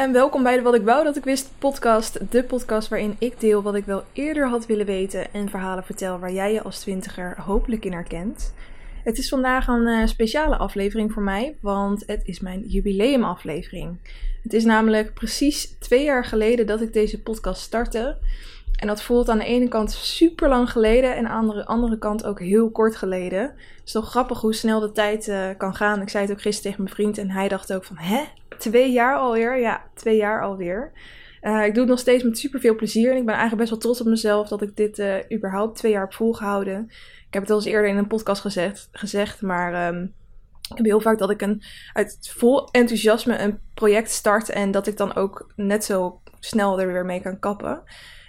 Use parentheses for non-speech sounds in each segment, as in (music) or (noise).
En welkom bij de Wat ik wou dat ik wist podcast. De podcast waarin ik deel wat ik wel eerder had willen weten en verhalen vertel waar jij je als twintiger hopelijk in herkent. Het is vandaag een uh, speciale aflevering voor mij, want het is mijn jubileumaflevering. Het is namelijk precies twee jaar geleden dat ik deze podcast startte. En dat voelt aan de ene kant super lang geleden en aan de andere kant ook heel kort geleden. Het is toch grappig hoe snel de tijd uh, kan gaan. Ik zei het ook gisteren tegen mijn vriend en hij dacht ook van, hè, twee jaar alweer? Ja, twee jaar alweer. Uh, ik doe het nog steeds met super veel plezier en ik ben eigenlijk best wel trots op mezelf dat ik dit uh, überhaupt twee jaar heb volgehouden. Ik heb het al eens eerder in een podcast gezegd, gezegd maar um, ik heb heel vaak dat ik een, uit vol enthousiasme een project start en dat ik dan ook net zo snel er weer mee kan kappen.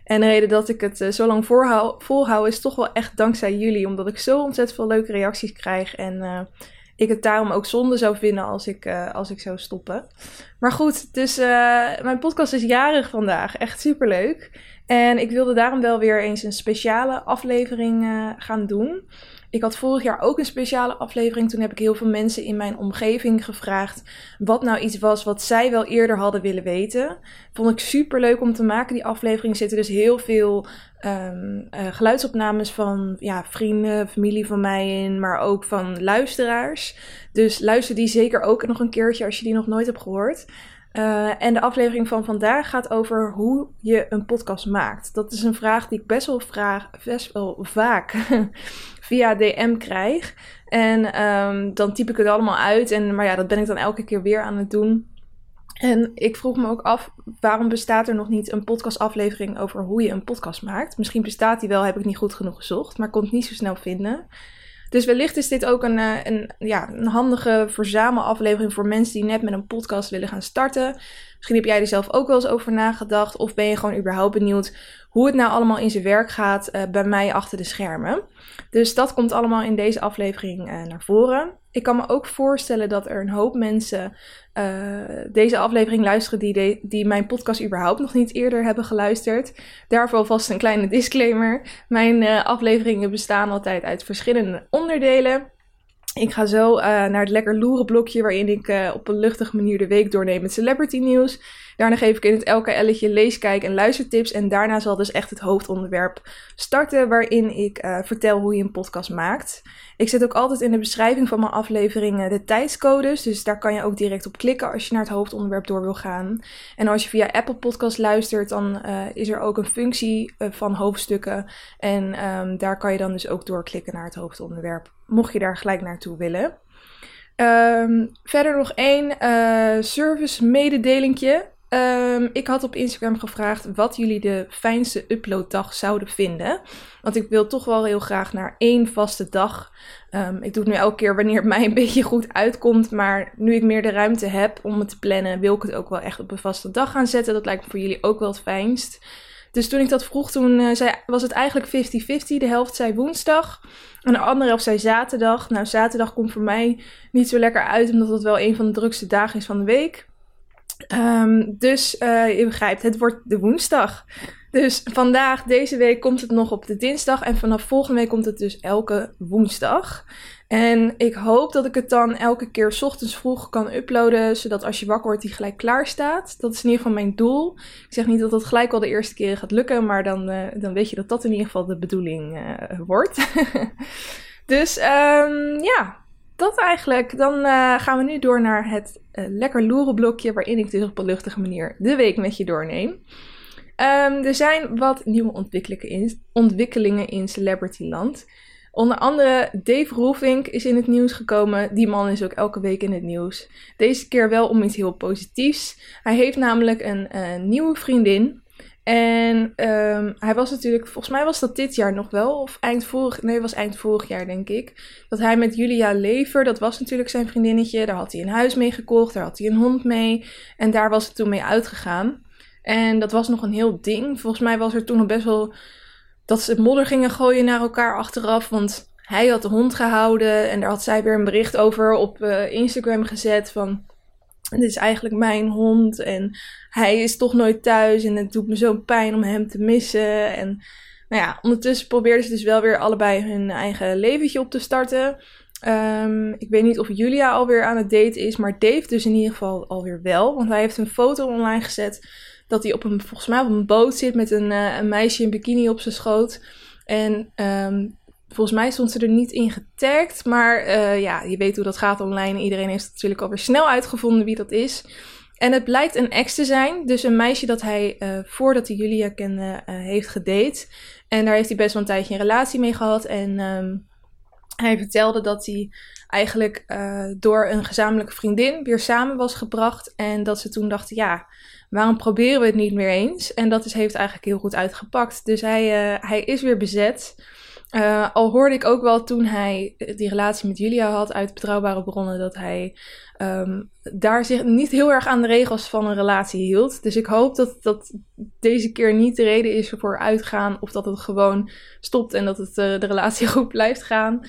En de reden dat ik het uh, zo lang volhoud, volhoud is toch wel echt dankzij jullie. Omdat ik zo ontzettend veel leuke reacties krijg. En ik het daarom ook zonde zou vinden als ik, uh, als ik zou stoppen. Maar goed, dus mijn podcast is jarig vandaag. Echt super leuk. En ik wilde daarom wel weer eens een speciale aflevering gaan doen. Ik had vorig jaar ook een speciale aflevering. Toen heb ik heel veel mensen in mijn omgeving gevraagd wat nou iets was wat zij wel eerder hadden willen weten. Vond ik super leuk om te maken. Die aflevering zitten dus heel veel um, uh, geluidsopnames van ja, vrienden, familie van mij in, maar ook van luisteraars. Dus luister die zeker ook nog een keertje als je die nog nooit hebt gehoord. Uh, en de aflevering van vandaag gaat over hoe je een podcast maakt. Dat is een vraag die ik best wel, vraag, best wel vaak via DM krijg. En um, dan typ ik het allemaal uit. En, maar ja, dat ben ik dan elke keer weer aan het doen. En ik vroeg me ook af, waarom bestaat er nog niet een podcastaflevering over hoe je een podcast maakt? Misschien bestaat die wel, heb ik niet goed genoeg gezocht, maar kon het niet zo snel vinden. Dus wellicht is dit ook een, een, ja, een handige verzamelaflevering voor mensen die net met een podcast willen gaan starten. Misschien heb jij er zelf ook wel eens over nagedacht. Of ben je gewoon überhaupt benieuwd hoe het nou allemaal in zijn werk gaat uh, bij mij achter de schermen. Dus dat komt allemaal in deze aflevering uh, naar voren. Ik kan me ook voorstellen dat er een hoop mensen uh, deze aflevering luisteren die, die mijn podcast überhaupt nog niet eerder hebben geluisterd. Daarvoor alvast een kleine disclaimer. Mijn afleveringen bestaan altijd uit verschillende onderdelen. Ik ga zo uh, naar het lekker loeren blokje waarin ik uh, op een luchtige manier de week doorneem met celebrity nieuws. Daarna geef ik in het LKL'tje leeskijk en luistertips. En daarna zal dus echt het hoofdonderwerp starten waarin ik uh, vertel hoe je een podcast maakt. Ik zet ook altijd in de beschrijving van mijn afleveringen de tijdscodes. Dus daar kan je ook direct op klikken als je naar het hoofdonderwerp door wil gaan. En als je via Apple Podcast luistert, dan is er ook een functie van hoofdstukken. En um, daar kan je dan dus ook doorklikken naar het hoofdonderwerp mocht je daar gelijk naartoe willen. Um, verder nog één service mededelingje. Um, ik had op Instagram gevraagd wat jullie de fijnste uploaddag zouden vinden. Want ik wil toch wel heel graag naar één vaste dag. Um, ik doe het nu elke keer wanneer het (laughs) mij een beetje goed uitkomt. Maar nu ik meer de ruimte heb om het te plannen, wil ik het ook wel echt op een vaste dag gaan zetten. Dat lijkt me voor jullie ook wel het fijnst. Dus toen ik dat vroeg, toen uh, zei, was het eigenlijk 50-50. De helft zei woensdag en de andere helft zei zaterdag. Nou, zaterdag komt voor mij niet zo lekker uit, omdat het wel een van de drukste dagen is van de week. Um, dus uh, je begrijpt, het wordt de woensdag. Dus vandaag, deze week, komt het nog op de dinsdag. En vanaf volgende week komt het dus elke woensdag. En ik hoop dat ik het dan elke keer ochtends vroeg kan uploaden, zodat als je wakker wordt, die gelijk klaar staat. Dat is in ieder geval mijn doel. Ik zeg niet dat dat gelijk wel de eerste keren gaat lukken, maar dan, uh, dan weet je dat dat in ieder geval de bedoeling uh, wordt. (laughs) dus um, ja, dat eigenlijk. Dan uh, gaan we nu door naar het lekker loeren blokje, waarin ik dus op een luchtige manier de week met je doorneem. Um, er zijn wat nieuwe ontwikkelingen in, ontwikkelingen in Celebrityland. Onder andere Dave Roelvink is in het nieuws gekomen. Die man is ook elke week in het nieuws. Deze keer wel om iets heel positiefs. Hij heeft namelijk een, een nieuwe vriendin. En um, hij was natuurlijk, volgens mij was dat dit jaar nog wel, of eind vorig, nee, was eind vorig jaar denk ik. Dat hij met Julia Lever, dat was natuurlijk zijn vriendinnetje, daar had hij een huis mee gekocht, daar had hij een hond mee. En daar was het toen mee uitgegaan. En dat was nog een heel ding. Volgens mij was er toen nog best wel dat ze modder gingen gooien naar elkaar achteraf. Want hij had de hond gehouden en daar had zij weer een bericht over op uh, Instagram gezet van... Dit is eigenlijk mijn hond en hij is toch nooit thuis en het doet me zo pijn om hem te missen. En nou ja, ondertussen probeerden ze dus wel weer allebei hun eigen leventje op te starten. Ehm, ik weet niet of Julia alweer aan het daten is, maar Dave dus in ieder geval alweer wel. Want hij heeft een foto online gezet dat hij op een, volgens mij op een boot zit met een, uh, een meisje in bikini op zijn schoot. En ehm, volgens mij stond ze er niet in getagd. Maar uh, ja, je weet hoe dat gaat online. Iedereen heeft natuurlijk alweer snel uitgevonden wie dat is. En het blijkt een ex te zijn. Dus een meisje dat hij, uh, voordat hij Julia kende, heeft gedate. En daar heeft hij best wel een tijdje een relatie mee gehad. En um, hij vertelde dat hij eigenlijk door een gezamenlijke vriendin weer samen was gebracht. En dat ze toen dachten, ja, waarom proberen we het niet meer eens? En dat is, heeft eigenlijk heel goed uitgepakt. Dus hij, hij is weer bezet. Uh, al hoorde ik ook wel toen hij die relatie met Julia had uit betrouwbare bronnen dat hij um, daar zich niet heel erg aan de regels van een relatie hield. Dus ik hoop dat dat deze keer niet de reden is voor uitgaan of dat het gewoon stopt en dat het uh, de relatie (laughs) goed blijft gaan.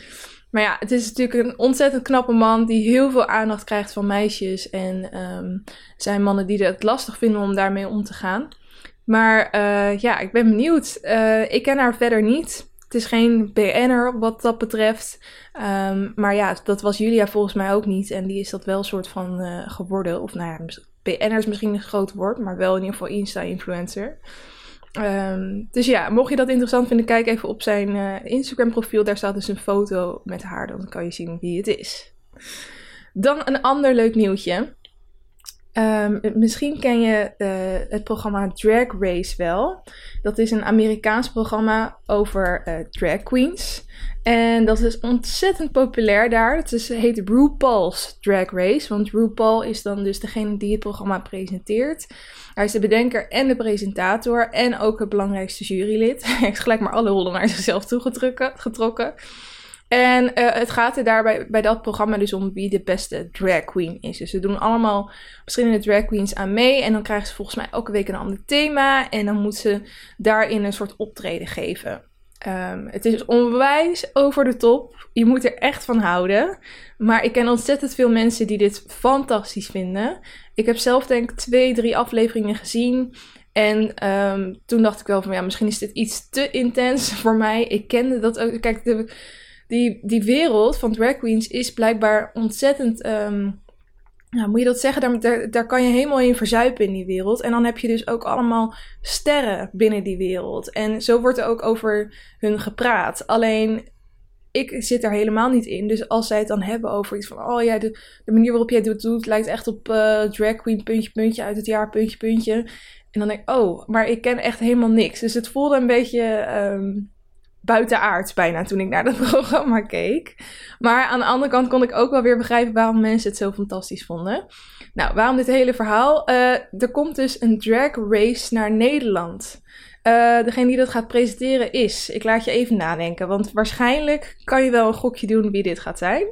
Maar ja, het is natuurlijk een ontzettend knappe man die heel veel aandacht krijgt van meisjes. En um, zijn mannen die het lastig vinden om daarmee om te gaan. Maar uh, ja, ik ben benieuwd. Ik ken haar verder niet. Het is geen BN'er wat dat betreft. Um, maar ja, dat was Julia volgens mij ook niet. En die is dat wel soort van uh, geworden. Of nou ja, BN'er is misschien een groot woord, maar wel in ieder geval Insta-influencer. Um, dus ja, mocht je dat interessant vinden, kijk even op zijn uh, Instagram profiel. Daar staat dus een foto met haar, dan kan je zien wie het is. Dan een ander leuk nieuwtje. Um, misschien ken je uh, het programma Drag Race wel. Dat is een Amerikaans programma over uh, drag queens. En dat is ontzettend populair daar. Het is, heet RuPaul's Drag Race. Want RuPaul is dan dus degene die het programma presenteert. Hij is de bedenker en de presentator. En ook het belangrijkste jurylid. (laughs) Hij heeft gelijk maar alle rollen naar zichzelf toegetrokken. En uh, het gaat er daarbij bij dat programma dus om wie de beste drag queen is. Dus ze doen allemaal verschillende drag queens aan mee. En dan krijgen ze volgens mij elke week een ander thema. En dan moeten ze daarin een soort optreden geven. Um, het is onwijs over de top. Je moet er echt van houden. Maar ik ken ontzettend veel mensen die dit fantastisch vinden. Ik heb zelf denk ik twee, drie afleveringen gezien. En um, toen dacht ik wel van ja, misschien is dit iets te intens (laughs) voor mij. Ik kende dat ook. Kijk, de, die, die wereld van drag queens is blijkbaar ontzettend. Um, nou, moet je dat zeggen? Daar, daar, kan je helemaal in verzuipen in die wereld. En dan heb je dus ook allemaal sterren binnen die wereld. En zo wordt er ook over hun gepraat. Alleen, ik zit er helemaal niet in. Dus als zij het dan hebben over iets van... Oh ja, de, manier waarop jij het doet, lijkt echt op uh, drag queen puntje puntje uit het jaar puntje puntje. En dan denk ik, oh, maar ik ken echt helemaal niks. Dus het voelde een beetje... Um, buitenaards bijna toen ik naar dat (laughs) programma keek. Maar aan de andere kant kon ik ook wel weer begrijpen waarom mensen het zo fantastisch vonden. Nou, waarom dit hele verhaal? Uh, er komt dus een drag race naar Nederland. Uh, degene die dat gaat presenteren is. Ik laat je even nadenken, want waarschijnlijk kan je wel een gokje doen wie dit gaat zijn.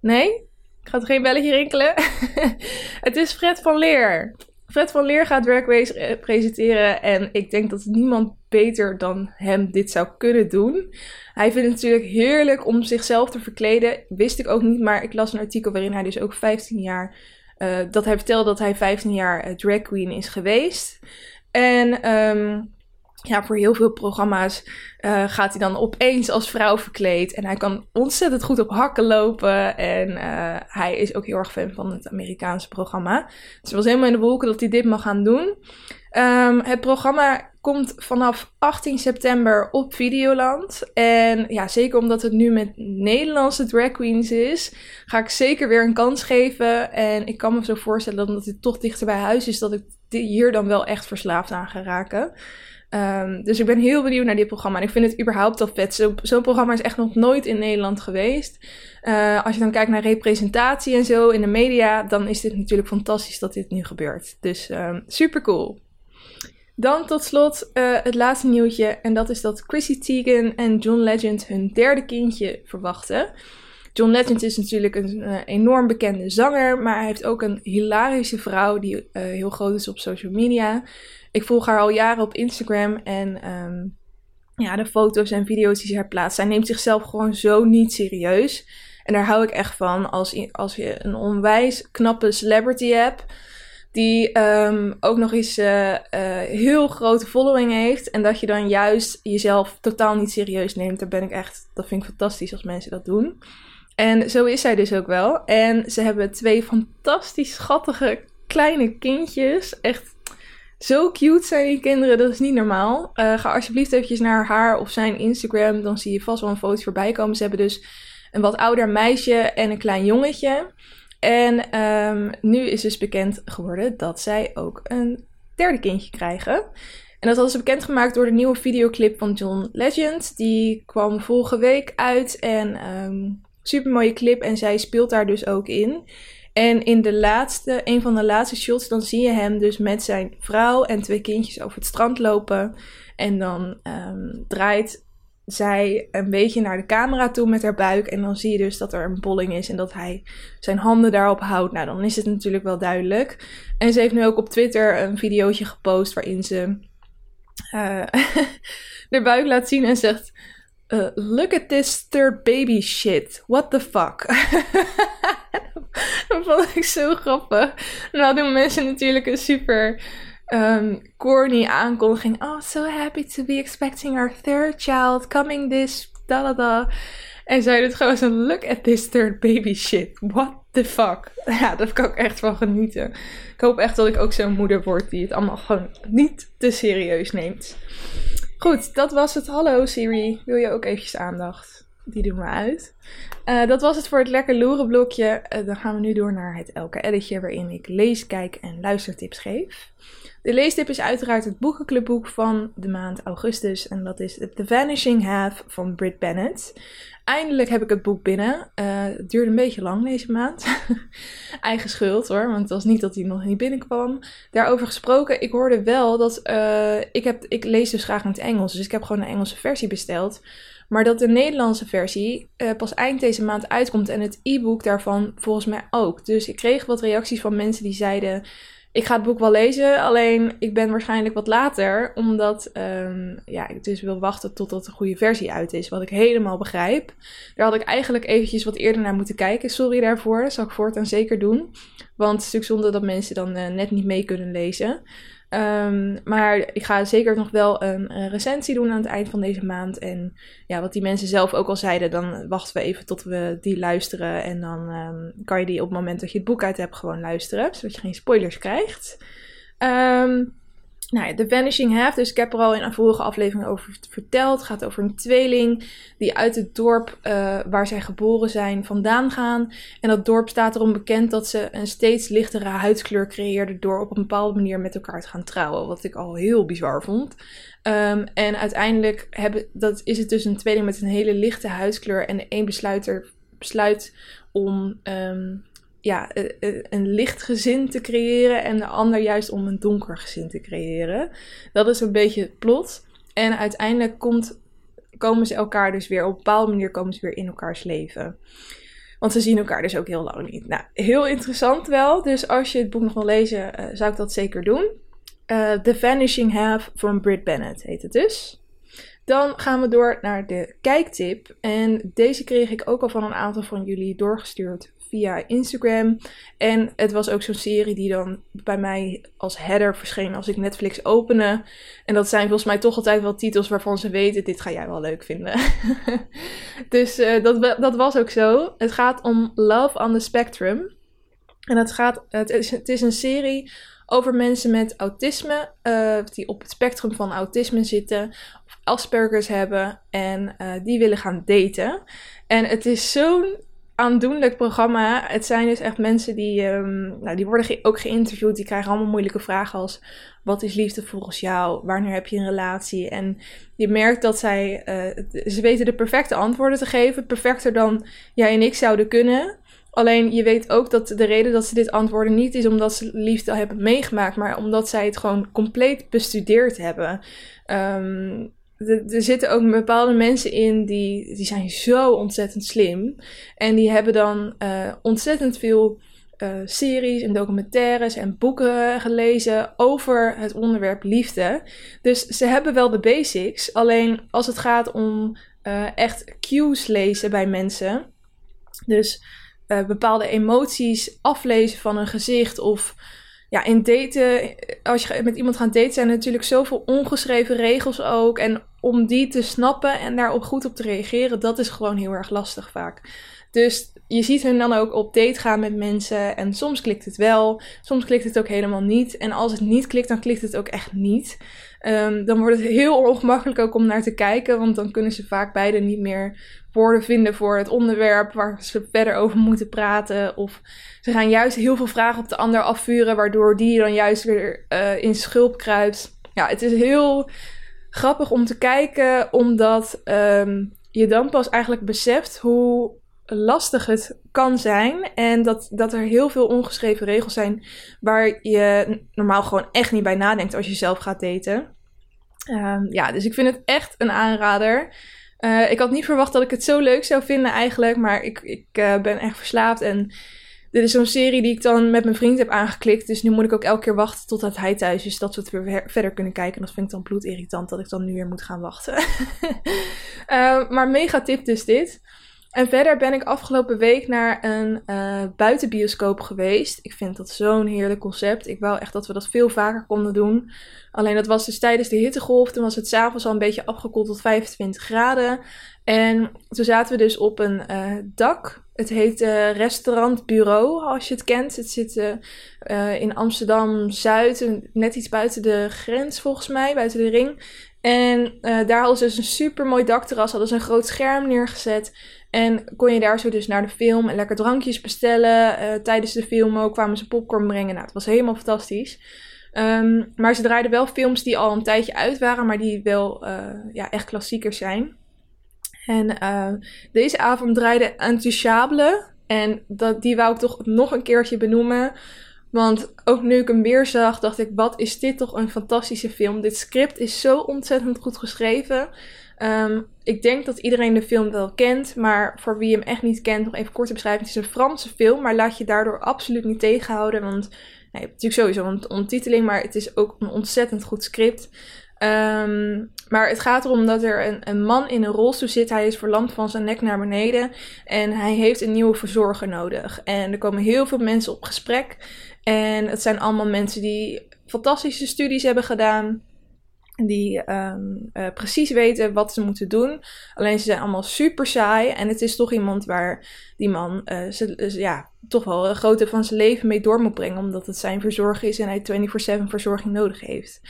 Nee? Gaat er geen belletje rinkelen? (laughs) het is Fred van Leer. Fred van Leer gaat Drag Race eh, presenteren en ik denk dat niemand beter dan hem dit zou kunnen doen. Hij vindt het natuurlijk heerlijk om zichzelf te verkleden. Wist ik ook niet, maar ik las een artikel waarin hij dus ook 15 jaar, uh, dat hij vertelde dat hij 15 jaar uh, drag queen is geweest. En um, ja, voor heel veel programma's uh, gaat hij dan opeens als vrouw verkleed. En hij kan ontzettend goed op hakken lopen. En hij is ook heel erg fan van het Amerikaanse programma. Dus was helemaal in de wolken dat hij dit mag gaan doen. Um, het programma komt vanaf 18 september op Videoland. En ja, zeker omdat het nu met Nederlandse drag queens is, ga ik zeker weer een kans geven. En ik kan me zo voorstellen dat het toch dichter bij huis is, dat ik hier dan wel echt verslaafd aan ga raken. Um, dus ik ben heel benieuwd naar dit programma. En ik vind het überhaupt al vet. Zo'n zo programma is echt nog nooit in Nederland geweest. Uh, als je dan kijkt naar representatie en zo in de media, dan is dit natuurlijk fantastisch dat dit nu gebeurt. Dus um, super cool. Dan tot slot uh, het laatste nieuwtje. En dat is dat Chrissy Teigen en John Legend hun derde kindje verwachten. John Legend is natuurlijk een uh, enorm bekende zanger, maar hij heeft ook een hilarische vrouw die uh, heel groot is op social media. Ik volg haar al jaren op Instagram en um, ja, de foto's en video's die ze haar plaatst. Zij neemt zichzelf gewoon zo niet serieus. En daar hou ik echt van als, als je een onwijs knappe celebrity hebt. Die ehm, ook nog eens uh, heel grote following heeft. En dat je dan juist jezelf totaal niet serieus neemt. Daar ben ik echt, dat vind ik fantastisch als mensen dat doen. En zo is zij dus ook wel. En ze hebben twee fantastisch schattige kleine kindjes. Echt zo cute zijn die kinderen, dat is niet normaal. Uh, ga alsjeblieft eventjes naar haar of zijn Instagram. Dan zie je vast wel een foto voorbij komen. Ze hebben dus een wat ouder meisje en een klein jongetje. En um, nu is dus bekend geworden dat zij ook een derde kindje krijgen. En dat hadden ze bekendgemaakt door de nieuwe videoclip van John Legend. Die kwam vorige week uit en um, super mooie clip en zij speelt daar dus ook in. En in de laatste, een van de laatste shots, dan zie je hem dus met zijn vrouw en twee kindjes over het strand lopen. En dan um, draait zij een beetje naar de camera toe met haar buik. En dan zie je dus dat er een bolling is en dat hij zijn handen daarop houdt. Nou, dan is het natuurlijk wel duidelijk. En ze heeft nu ook op Twitter een videootje gepost waarin ze (laughs) uh, haar buik laat zien en zegt... Uh, look at this third baby shit. What the fuck? (laughs) dat vond ik zo grappig. Nou doen mensen natuurlijk een super um, corny aankondiging. Oh, so happy to be expecting our third child coming this da. En zij doet gewoon zo, look at this third baby shit. What the fuck? (laughs) Ja, daar kan ik echt van genieten. Ik hoop echt dat ik ook zo'n moeder word die het allemaal gewoon niet te serieus neemt. Goed, dat was het. Hallo Siri, wil je ook eventjes aandacht? Die doen we uit. Uh, dat was het voor het lekker loeren blokje. Uh, dan gaan we nu door naar het elke editje waarin ik lees, kijk en luistertips geef. De leestip is uiteraard het boekenclubboek van de maand augustus. En dat is The Vanishing Half van Britt Bennett. Eindelijk heb ik het boek binnen. Uh, het duurde een beetje lang deze maand. (laughs) Eigen schuld hoor, want het was niet dat hij nog niet binnenkwam. Daarover gesproken, ik hoorde wel dat... Uh, ik, heb, ik lees dus graag in het Engels, dus ik heb gewoon een Engelse versie besteld. Maar dat de Nederlandse versie uh, pas eind deze maand uitkomt en het e-book daarvan volgens mij ook. Dus ik kreeg wat reacties van mensen die zeiden ik ga het boek wel lezen, alleen ik ben waarschijnlijk wat later, omdat um, ja, ik dus wil wachten totdat de goede versie uit is, wat ik helemaal begrijp. Daar had ik eigenlijk eventjes wat eerder naar moeten kijken. Sorry daarvoor, dat zal ik voortaan zeker doen. Want het is natuurlijk zonde dat mensen dan uh, net niet mee kunnen lezen. Um, maar ik ga zeker nog wel een, een, recensie doen aan het eind van deze maand. En ja, wat die mensen zelf ook al zeiden, dan wachten we even tot we die luisteren. En dan um, kan je die op het moment dat je het boek uit hebt gewoon luisteren, zodat je geen spoilers krijgt. Um, nou ja, The Vanishing Half, dus ik heb er al in een vorige aflevering over verteld. Het gaat over een tweeling die uit het dorp uh, waar zij geboren zijn vandaan gaan. En dat dorp staat erom bekend dat ze een steeds lichtere huidskleur creëerden door op een bepaalde manier met elkaar te gaan trouwen. Wat ik al heel bizar vond. Um, en uiteindelijk hebben, dat is het dus een tweeling met een hele lichte huidskleur. En een besluit, er, besluit om um, ja, eh, eh, een licht gezin te creëren en de ander juist om een donker gezin te creëren. Dat is een beetje het plot. En uiteindelijk komt, komen ze elkaar dus weer, op een bepaalde manier komen ze weer in elkaars leven. Want ze zien elkaar dus ook heel lang niet. Nou, heel interessant wel. Dus als je het boek nog wil lezen, uh, zou ik dat zeker doen. Uh, The Vanishing Half van Britt Bennett heet het dus. Dan gaan we door naar de kijktip. En deze kreeg ik ook al van een aantal van jullie doorgestuurd via Instagram. En het was ook zo'n serie die dan bij mij als header verscheen als ik Netflix opende. En dat zijn volgens mij toch altijd wel titels waarvan ze weten: dit ga jij wel leuk vinden. (laughs) dus uh, dat, dat was ook zo. Het gaat om Love on the Spectrum. En het, gaat, het, is, het is een serie over mensen met autisme, uh, die op het spectrum van autisme zitten, Aspergers hebben en uh, die willen gaan daten. En het is zo'n aandoenlijk programma. Het zijn dus echt mensen die, um, nou, die worden ook geïnterviewd. Die krijgen allemaal moeilijke vragen als: wat is liefde volgens jou? Wanneer heb je een relatie? En je merkt dat zij, uh, ze weten de perfecte antwoorden te geven, perfecter dan jij en ik zouden kunnen. Alleen je weet ook dat de reden dat ze dit antwoorden niet is omdat ze liefde hebben meegemaakt, maar omdat zij het gewoon compleet bestudeerd hebben. Um, er zitten ook bepaalde mensen in die, die zijn zo ontzettend slim. En die hebben dan uh, ontzettend veel uh, series en documentaires en boeken gelezen over het onderwerp liefde. Dus ze hebben wel de basics. Alleen als het gaat om uh, echt cues lezen bij mensen. Dus bepaalde emoties aflezen van een gezicht of ja, in daten, als je met iemand gaat daten, zijn er natuurlijk zoveel ongeschreven regels ook. En om die te snappen en daarop goed op te reageren, dat is gewoon heel erg lastig vaak. Dus je ziet hun dan ook op date gaan met mensen. En soms klikt het wel, soms klikt het ook helemaal niet. En als het niet klikt, dan klikt het ook echt niet. Um, dan wordt het heel ongemakkelijk ook om naar te kijken. Want dan kunnen ze vaak beide niet meer woorden vinden voor het onderwerp waar ze verder over moeten praten. Of ze gaan juist heel veel vragen op de ander afvuren, waardoor die dan juist weer uh, in schulp kruipt. Ja, het is heel grappig om te kijken, omdat um, je dan pas eigenlijk beseft hoe lastig het kan zijn. En dat, dat er heel veel ongeschreven regels zijn waar je normaal gewoon echt niet bij nadenkt als je zelf gaat daten. Um, ja, dus ik vind het echt een aanrader. Uh, ik had niet verwacht dat ik het zo leuk zou vinden eigenlijk, maar ik, ik uh, ben echt verslaafd. En dit is zo'n serie die ik dan met mijn vriend heb aangeklikt. Dus nu moet ik ook elke keer wachten totdat hij thuis is, dat we het weer verder kunnen kijken. En dat vind ik dan bloedirritant dat ik dan nu weer moet gaan wachten. uh, (laughs) maar mega tip dus dit. En verder ben ik afgelopen week naar een uh, buitenbioscoop geweest. Ik vind dat zo'n heerlijk concept. Ik wou echt dat we dat veel vaker konden doen. Alleen dat was dus tijdens de hittegolf. Toen was het s'avonds al een beetje afgekoeld tot 25 graden. En toen zaten we dus op een uh, dak. Het heet uh, Restaurant Bureau, als je het kent. Het zit in Amsterdam-Zuid, net iets buiten de grens volgens mij, buiten de ring. En daar hadden ze dus een super mooi dakterras, hadden ze een groot scherm neergezet. En kon je daar zo dus naar de film en lekker drankjes bestellen. Uh, tijdens de film ook kwamen ze popcorn brengen. Nou, het was helemaal fantastisch. Um, maar ze draaiden wel films die al een tijdje uit waren, maar die wel uh, ja, echt klassiekers zijn. En uh, deze avond draaide Intouchable. En dat, die wou ik toch nog een keertje benoemen. Want ook nu ik hem weer zag, dacht ik: wat is dit toch een fantastische film? Dit script is zo ontzettend goed geschreven. Um, ik denk dat iedereen de film wel kent, maar voor wie hem echt niet kent, nog even kort te beschrijven. Het is een Franse film, maar laat je daardoor absoluut niet tegenhouden. Want nou, je hebt natuurlijk sowieso een ondertiteling, maar het is ook een ontzettend goed script. Um, maar het gaat erom dat er een, een, man in een rolstoel zit. Hij is verlamd van zijn nek naar beneden. En hij heeft een nieuwe verzorger nodig. En er komen heel veel mensen op gesprek. En het zijn allemaal mensen die fantastische studies hebben gedaan die um, uh, precies weten wat ze moeten doen. Alleen ze zijn allemaal super saai. En het is toch iemand waar die man uh, ze, ja, toch wel een grote van zijn leven mee door moet brengen. Omdat het zijn verzorger is en hij 24-7 verzorging nodig heeft.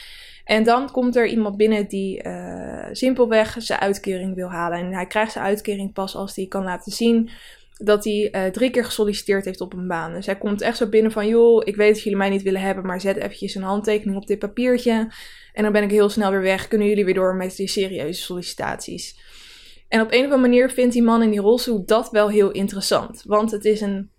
En dan komt er iemand binnen die uh, simpelweg zijn uitkering wil halen. En hij krijgt zijn uitkering pas als hij kan laten zien dat hij drie keer gesolliciteerd heeft op een baan. Dus hij komt echt zo binnen van, joh, ik weet dat jullie mij niet willen hebben, maar zet eventjes een handtekening op dit papiertje. En dan ben ik heel snel weer weg. Kunnen jullie weer door met die serieuze sollicitaties? En op een of andere manier vindt die man in die rolstoel dat wel heel interessant. Want het is een,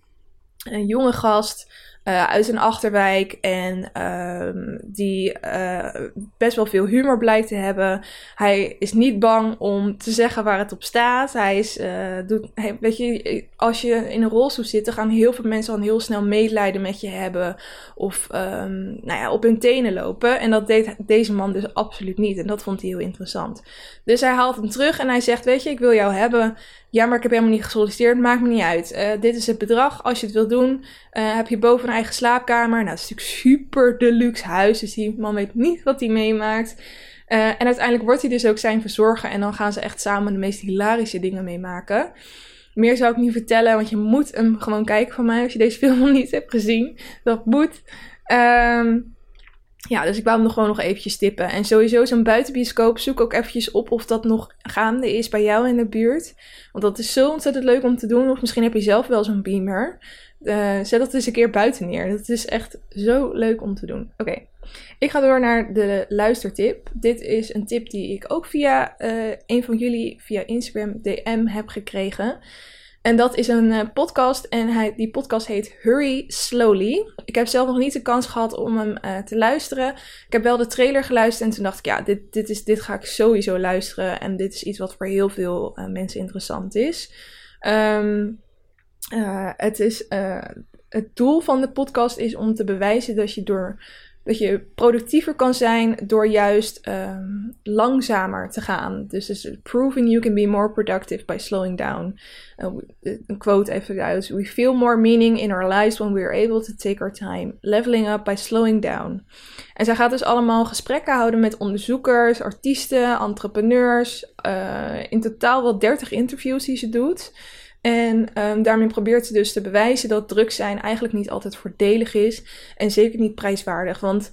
een jonge gast uh, uit een achterwijk. En uh, die uh, best wel veel humor blijkt te hebben. Hij is niet bang om te zeggen waar het op staat. Hij is, uh, doet, weet je, als je in een rolstoel zit, dan gaan heel veel mensen al heel snel medelijden met je hebben. Of um, nou ja, op hun tenen lopen. En dat deed deze man dus absoluut niet. En dat vond hij heel interessant. Dus hij haalt hem terug en hij zegt: Weet je, ik wil jou hebben. Ja, maar ik heb helemaal niet gesolliciteerd. Maakt me niet uit. Uh, dit is het bedrag. Als je het wil doen, uh, heb je boven een eigen slaapkamer. Nou, het is natuurlijk super deluxe huis. Dus die man weet niet wat hij meemaakt. Uh, en uiteindelijk wordt hij dus ook zijn verzorger. En dan gaan ze echt samen de meest hilarische dingen meemaken. Meer zou ik niet vertellen, want je moet hem gewoon kijken van mij als je deze film nog niet hebt gezien. Dat moet. Um, ja, dus ik wou hem nog gewoon nog eventjes tippen. En sowieso zo'n buitenbioscoop, zoek ook eventjes op of dat nog gaande is bij jou in de buurt. Want dat is zo ontzettend leuk om te doen. Of misschien heb je zelf wel zo'n beamer. Uh, zet dat eens een keer buiten neer. Dat is echt zo leuk om te doen. Oké, ik ga door naar de luistertip. Dit is een tip die ik ook via uh, een van jullie via Instagram DM heb gekregen. En dat is een uh, podcast en hij, die podcast heet Hurry Slowly. Ik heb zelf nog niet de kans gehad om hem uh, te luisteren. Ik heb wel de trailer geluisterd en toen dacht ik, ja, dit, dit, is, dit ga ik sowieso luisteren. En dit is iets wat voor heel veel uh, mensen interessant is. Um, het is het doel van de podcast is om te bewijzen dat je door dat je productiever kan zijn door juist ehm, langzamer te gaan. Dus, dus proving you can be more productive by slowing down. Uh, een quote even uit. We feel more meaning in our lives when we are able to take our time. Leveling up by slowing down. En zij gaat dus allemaal gesprekken houden met onderzoekers, artiesten, entrepreneurs. Uh, in totaal wel 30 interviews die ze doet. En um, daarmee probeert ze dus te bewijzen dat druk zijn eigenlijk niet altijd voordelig is. En zeker niet prijswaardig. Want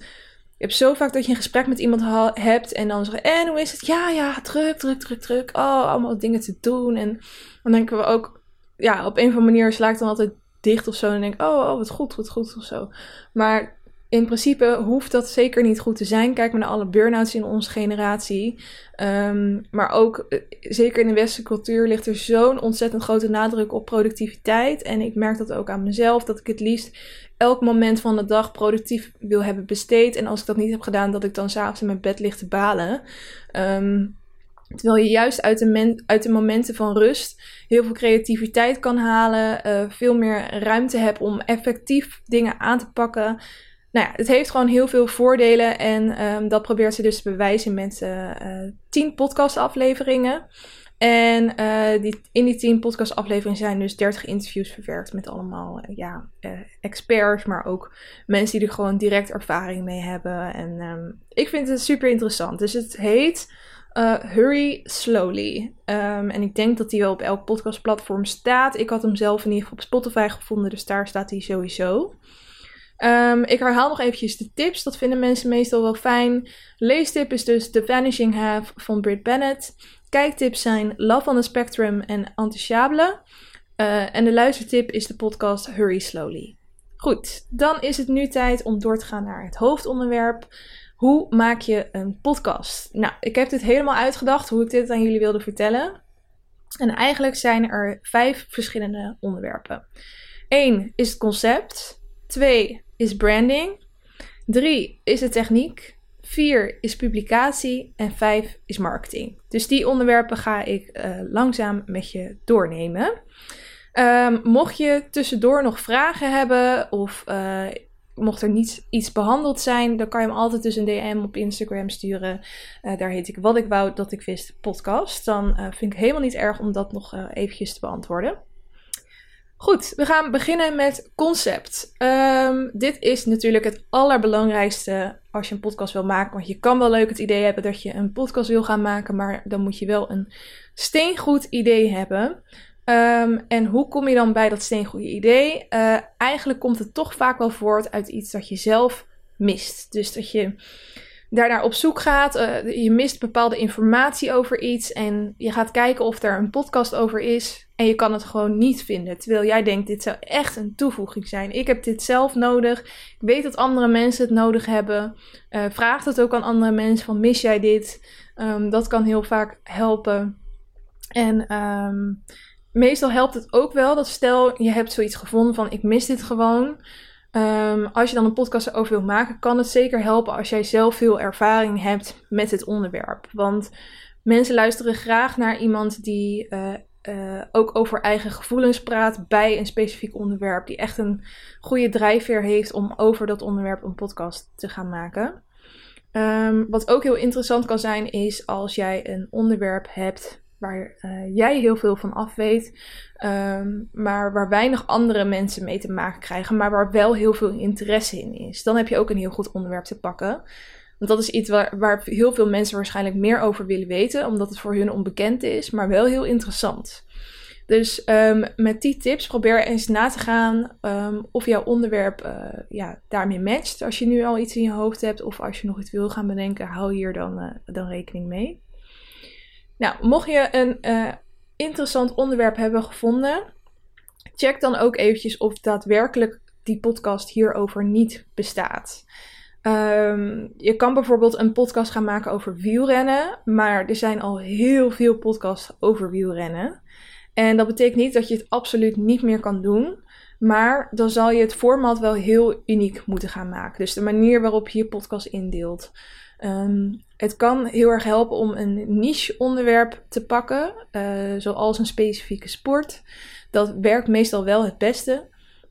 je hebt zo vaak dat je een gesprek met iemand hebt en dan zeg en hoe is het? Ja, ja, druk, druk, druk, druk. Oh, allemaal dingen te doen. En dan denken we ook, ja, op een of andere manier sla ik dan altijd dicht of zo. En denk oh, oh, wat goed, wat goed of zo. Maar in principe hoeft dat zeker niet goed te zijn. Kijk maar naar alle burn-outs in onze generatie. Um, maar ook, eh, zeker in de westerse cultuur, ligt er zo'n ontzettend grote nadruk op productiviteit. En ik merk dat ook aan mezelf, dat ik het liefst elk moment van de dag productief wil hebben besteed. En als ik dat niet heb gedaan, dat ik dan s'avonds in mijn bed lig te balen. Um, Terwijl je juist uit de, uit de momenten van rust heel veel creativiteit kan halen, uh, veel meer ruimte hebt om effectief dingen aan te pakken nou ja, het heeft gewoon heel veel voordelen. En um, dat probeert ze dus te bewijzen met uh, uh, tien podcastafleveringen. En uh, die, in die tien podcastafleveringen zijn dus 30 interviews verwerkt met allemaal ja, experts, maar ook mensen die er gewoon direct ervaring mee hebben. En um, ik vind het super interessant. Dus het heet Hurry Slowly. Um, en ik denk dat die wel op elk podcastplatform staat. Ik had hem zelf in ieder geval op Spotify gevonden, dus daar staat hij sowieso. Um, ik herhaal nog eventjes de tips. Dat vinden mensen meestal wel fijn. Leestip is dus The Vanishing Half van Britt Bennett. Kijktips zijn Love on the Spectrum en Antichabele. Uh, en de luistertip is de podcast Hurry Slowly. Goed, dan is het nu tijd om door te gaan naar het hoofdonderwerp. Hoe maak je een podcast? Nou, ik heb dit helemaal uitgedacht hoe ik dit aan jullie wilde vertellen. En eigenlijk zijn er vijf verschillende onderwerpen. Eén is het concept. Twee is branding. 3 is de techniek. 4 is publicatie. En 5 is marketing. Dus die onderwerpen ga ik uh, langzaam met je doornemen. Um, mocht je tussendoor nog vragen hebben of uh, mocht er niet iets behandeld zijn, dan kan je hem altijd dus een DM op Instagram sturen. Uh, daar heet ik Wat ik wou dat ik wist podcast. Dan vind ik helemaal niet erg om dat nog eventjes te beantwoorden. Goed, we gaan beginnen met concept. Um, dit is natuurlijk het allerbelangrijkste als je een podcast wil maken. Want je kan wel leuk het idee hebben dat je een podcast wil gaan maken, maar dan moet je wel een steengoed idee hebben. Um, en hoe kom je dan bij dat steengoede idee? Uh, eigenlijk komt het toch vaak wel voort uit iets dat je zelf mist. Dus dat je daarnaar op zoek gaat. Uh, je mist bepaalde informatie over iets en je gaat kijken of er een podcast over is. En je kan het gewoon niet vinden. Terwijl jij denkt, dit zou echt een toevoeging zijn. Ik heb dit zelf nodig. Ik weet dat andere mensen het nodig hebben. Uh, vraag het ook aan andere mensen van, mis jij dit? Um, dat kan heel vaak helpen. En um, meestal helpt het ook wel dat stel je hebt zoiets gevonden van, ik mis dit gewoon. Um, als je dan een podcast erover wil maken, kan het zeker helpen als jij zelf veel ervaring hebt met het onderwerp. Want mensen luisteren graag naar iemand die uh, uh, ook over eigen gevoelens praat bij een specifiek onderwerp. Die echt een goede drijfveer heeft om over dat onderwerp een podcast te gaan maken. Um, wat ook heel interessant kan zijn, is als jij een onderwerp hebt waar uh, jij heel veel van af weet, um, maar waar weinig andere mensen mee te maken krijgen, maar waar wel heel veel interesse in is. Dan heb je ook een heel goed onderwerp te pakken. Want dat is iets waar, waar heel veel mensen waarschijnlijk meer over willen weten, omdat het voor hun onbekend is, maar wel heel interessant. Dus um, met die tips probeer eens na te gaan um, of jouw onderwerp uh, ja, daarmee matcht. Als je nu al iets in je hoofd hebt of als je nog iets wil gaan bedenken, hou hier dan, uh, dan rekening mee. Nou, mocht je een uh, interessant onderwerp hebben gevonden, check dan ook eventjes of daadwerkelijk die podcast hierover niet bestaat. Um, je kan bijvoorbeeld een podcast gaan maken over wielrennen, maar er zijn al heel veel podcasts over wielrennen. En dat betekent niet dat je het absoluut niet meer kan doen, maar dan zal je het format wel heel uniek moeten gaan maken. Dus de manier waarop je je podcast indeelt. Um, het kan heel erg helpen om een niche onderwerp te pakken, uh, zoals een specifieke sport. Dat werkt meestal wel het beste.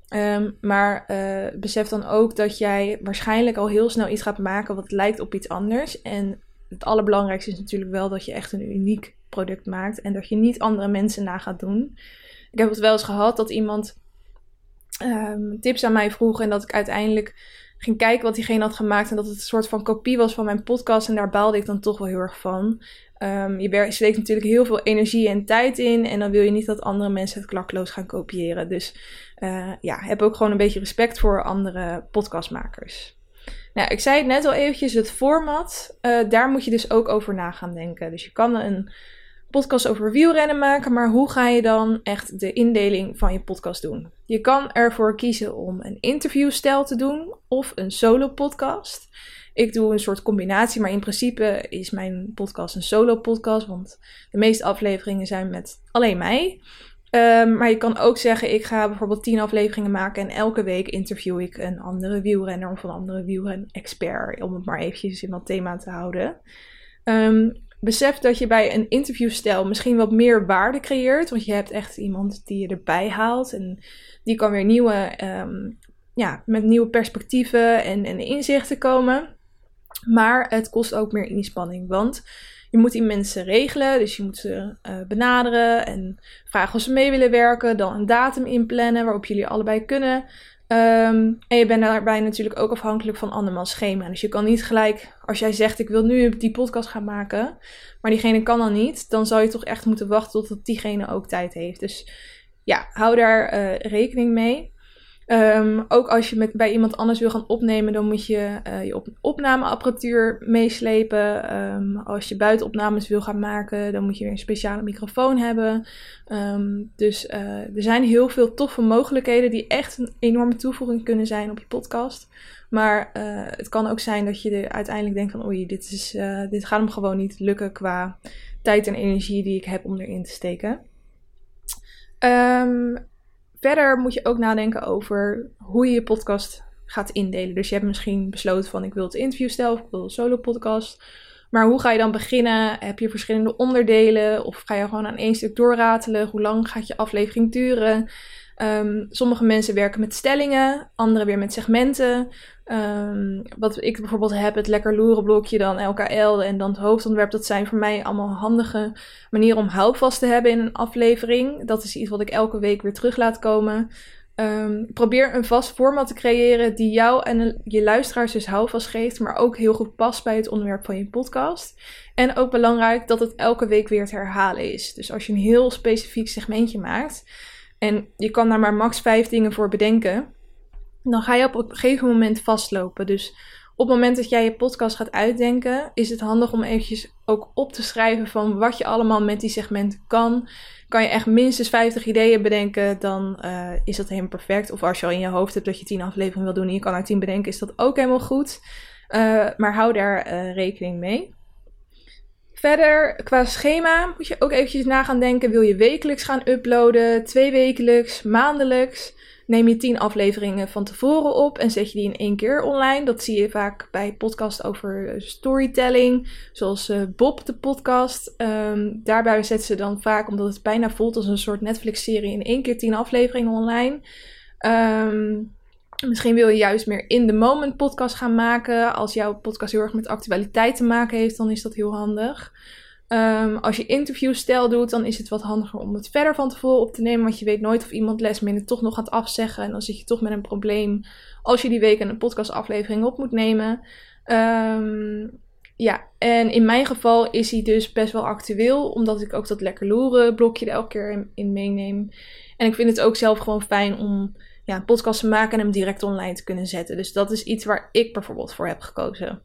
Ehm, maar uh, besef dan ook dat jij waarschijnlijk al heel snel iets gaat maken wat lijkt op iets anders. En het allerbelangrijkste is natuurlijk wel dat je echt een uniek product maakt en dat je niet andere mensen na gaat doen. Ik heb het wel eens gehad dat iemand um, tips aan mij vroeg en dat ik uiteindelijk ging kijken wat diegene had gemaakt en dat het een soort van kopie was van mijn podcast en daar baalde ik dan toch wel heel erg van. Um, je steekt natuurlijk heel veel energie en tijd in en dan wil je niet dat andere mensen het klakloos gaan kopiëren. Dus uh, ja, heb ook gewoon een beetje respect voor andere podcastmakers. Nou, ik zei het net al eventjes, het format, uh, daar moet je dus ook over na gaan denken. Dus je kan een podcast over wielrennen maken, maar hoe ga je dan echt de indeling van je podcast doen? Je kan ervoor kiezen om een interviewstijl te doen of een solo podcast. Ik doe een soort combinatie, maar in principe is mijn podcast een solo podcast, want de meeste afleveringen zijn met alleen mij. Um, maar je kan ook zeggen, ik ga bijvoorbeeld tien afleveringen maken en elke week interview ik een andere wielrenner of een andere wielren-expert, om het maar eventjes in dat thema te houden. Um, besef dat je bij een interviewstijl misschien wat meer waarde creëert, want je hebt echt iemand die je erbij haalt en die kan weer nieuwe, um, ja, met nieuwe perspectieven en, en inzichten komen. Maar het kost ook meer inspanning, want je moet die mensen regelen. Dus je moet ze uh, benaderen en vragen of ze mee willen werken. Dan een datum inplannen waarop jullie allebei kunnen. Um, en je bent daarbij natuurlijk ook afhankelijk van andermans schema. Dus je kan niet gelijk, als jij zegt ik wil nu die podcast gaan maken, maar diegene kan dan niet, dan zal je toch echt moeten wachten tot diegene ook tijd heeft. Dus ja, hou daar uh, rekening mee. Um, ook als je met, bij iemand anders wil gaan opnemen, dan moet je uh, je op, opnameapparatuur meeslepen. Um, als je buitenopnames wil gaan maken, dan moet je weer een speciale microfoon hebben. Um, dus uh, er zijn heel veel toffe mogelijkheden die echt een enorme toevoeging kunnen zijn op je podcast. Maar uh, het kan ook zijn dat je er uiteindelijk denkt van oei, dit, is, dit gaat hem gewoon niet lukken qua tijd en energie die ik heb om erin te steken. Um, Verder moet je ook nadenken over hoe je je podcast gaat indelen. Dus je hebt misschien besloten van ik wil het interviewstel of ik wil een solo podcast. Maar hoe ga je dan beginnen? Heb je verschillende onderdelen? Of ga je gewoon aan één stuk doorratelen? Hoe lang gaat je aflevering duren? Um, sommige mensen werken met stellingen, anderen weer met segmenten. Um, wat ik bijvoorbeeld heb, het lekker loeren blokje, dan LKL en dan het hoofdontwerp. Dat zijn voor mij allemaal handige manieren om houvast te hebben in een aflevering. Dat is iets wat ik elke week weer terug laat komen. Um, probeer een vast format te creëren die jou en je luisteraars dus houvast geeft, maar ook heel goed past bij het onderwerp van je podcast. En ook belangrijk dat het elke week weer te herhalen is. Dus als je een heel specifiek segmentje maakt en je kan daar maar max vijf dingen voor bedenken, dan ga je op een gegeven moment vastlopen. Dus op het moment dat jij je podcast gaat uitdenken, is het handig om eventjes ook op te schrijven van wat je allemaal met die segmenten kan. Kan je echt minstens 50 ideeën bedenken, dan uh, is dat helemaal perfect. Of als je al in je hoofd hebt dat je 10 afleveringen wil doen en je kan er 10 bedenken, is dat ook helemaal goed. Uh, maar hou daar uh, rekening mee. Verder, qua schema moet je ook eventjes na gaan denken. Wil je wekelijks gaan uploaden, twee wekelijks, maandelijks? Neem je tien afleveringen van tevoren op en zet je die in één keer online. Dat zie je vaak bij podcasts over eh, storytelling, zoals uh, Bob de podcast. Um, daarbij zetten ze dan vaak, omdat het bijna voelt als een soort Netflix-serie, in één keer tien afleveringen online. Um, Misschien wil je juist meer in the moment podcast gaan maken. Als jouw podcast heel erg met actualiteit te maken heeft, dan is dat heel handig. Um, als je interviewstijl doet, dan is het wat handiger om het verder van tevoren op te nemen. Want je weet nooit of iemand lesminder toch nog gaat afzeggen. En dan zit je toch met een probleem als je die week een podcastaflevering op moet nemen. Um, ja, en in mijn geval is hij dus best wel actueel. Omdat ik ook dat lekker loeren blokje er elke keer in, meeneem. En ik vind het ook zelf gewoon fijn om ja, podcast te maken en hem direct online te kunnen zetten. Dus dat is iets waar ik bijvoorbeeld voor heb gekozen.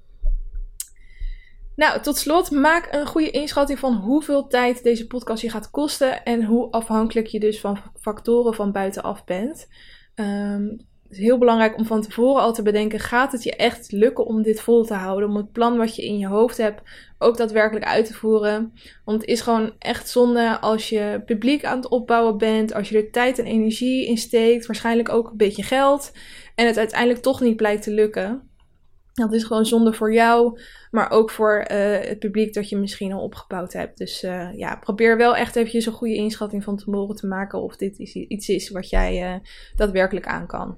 Nou, tot slot, maak een goede inschatting van hoeveel tijd deze podcast je gaat kosten en hoe afhankelijk je dus van factoren van buitenaf bent. Um, het is heel belangrijk om van tevoren al te bedenken: gaat het je echt lukken om dit vol te houden? Om het plan wat je in je hoofd hebt ook daadwerkelijk uit te voeren. Want het is gewoon echt zonde als je publiek aan het opbouwen bent, als je er tijd en energie in steekt, waarschijnlijk ook een beetje geld, en het uiteindelijk toch niet blijkt te lukken. Dat is gewoon zonde voor jou, maar ook voor eh, het publiek dat je misschien al opgebouwd hebt. Dus uh, ja, probeer wel echt eventjes een goede inschatting van tevoren te maken of dit iets is wat jij uh, daadwerkelijk aan kan.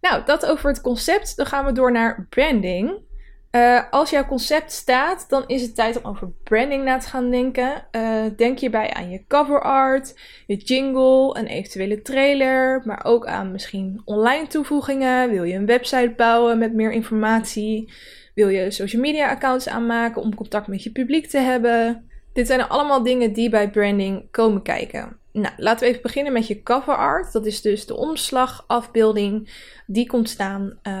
Nou, dat over het concept. Dan gaan we door naar branding. Uh, als jouw concept staat, dan is het tijd om over branding na te gaan denken. Uh, denk hierbij aan je cover art, je jingle, een eventuele trailer, maar ook aan misschien online toevoegingen. Wil je een website bouwen met meer informatie? Wil je social media accounts aanmaken om contact met je publiek te hebben? Dit zijn allemaal dingen die bij branding komen kijken. Nou, laten we even beginnen met je cover art. Dat is dus de omslagafbeelding. Die komt staan uh,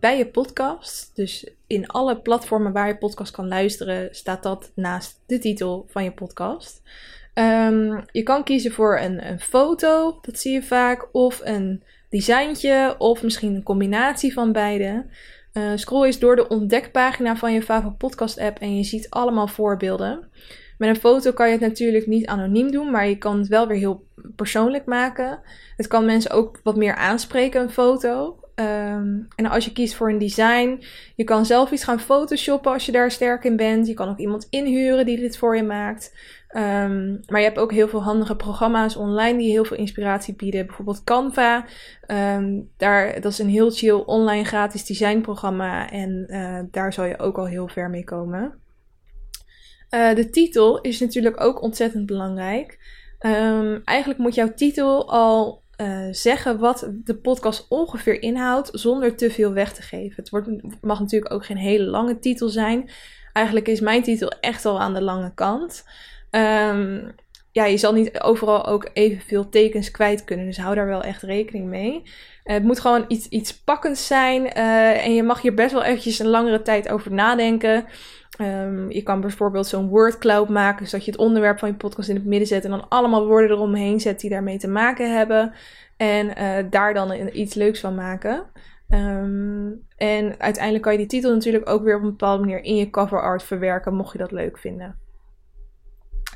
bij je podcast. Dus in alle platformen waar je podcast kan luisteren, staat dat naast de titel van je podcast. Um, je kan kiezen voor een, een foto, dat zie je vaak, of een designtje, of misschien een combinatie van beide. Uh, scroll eens door de ontdekpagina van je favoriete podcast app en je ziet allemaal voorbeelden. Met een foto kan je het natuurlijk niet anoniem doen, maar je kan het wel weer heel persoonlijk maken. Het kan mensen ook wat meer aanspreken, een foto. Um, en als je kiest voor een design, je kan zelf iets gaan photoshoppen als je daar sterk in bent. Je kan ook iemand inhuren die dit voor je maakt. Um, maar je hebt ook heel veel handige programma's online die heel veel inspiratie bieden. Bijvoorbeeld Canva. Um, daar, dat is een heel chill online gratis designprogramma. En uh, daar zal je ook al heel ver mee komen. Uh, de titel is natuurlijk ook ontzettend belangrijk. Um, eigenlijk moet jouw titel al uh, zeggen wat de podcast ongeveer inhoudt, zonder te veel weg te geven. Het wordt, mag natuurlijk ook geen hele lange titel zijn. Eigenlijk is mijn titel echt al aan de lange kant. Um, ja, je zal niet overal ook evenveel tekens kwijt kunnen, dus hou daar wel echt rekening mee. Uh, het moet gewoon iets, iets pakkends zijn en je mag hier best wel eventjes een langere tijd over nadenken. Um, je kan bijvoorbeeld zo'n wordcloud maken, zodat je het onderwerp van je podcast in het midden zet en dan allemaal woorden eromheen zet die daarmee te maken hebben. En uh, daar dan iets leuks van maken. Um, en uiteindelijk kan je die titel natuurlijk ook weer op een bepaalde manier in je cover art verwerken, mocht je dat leuk vinden.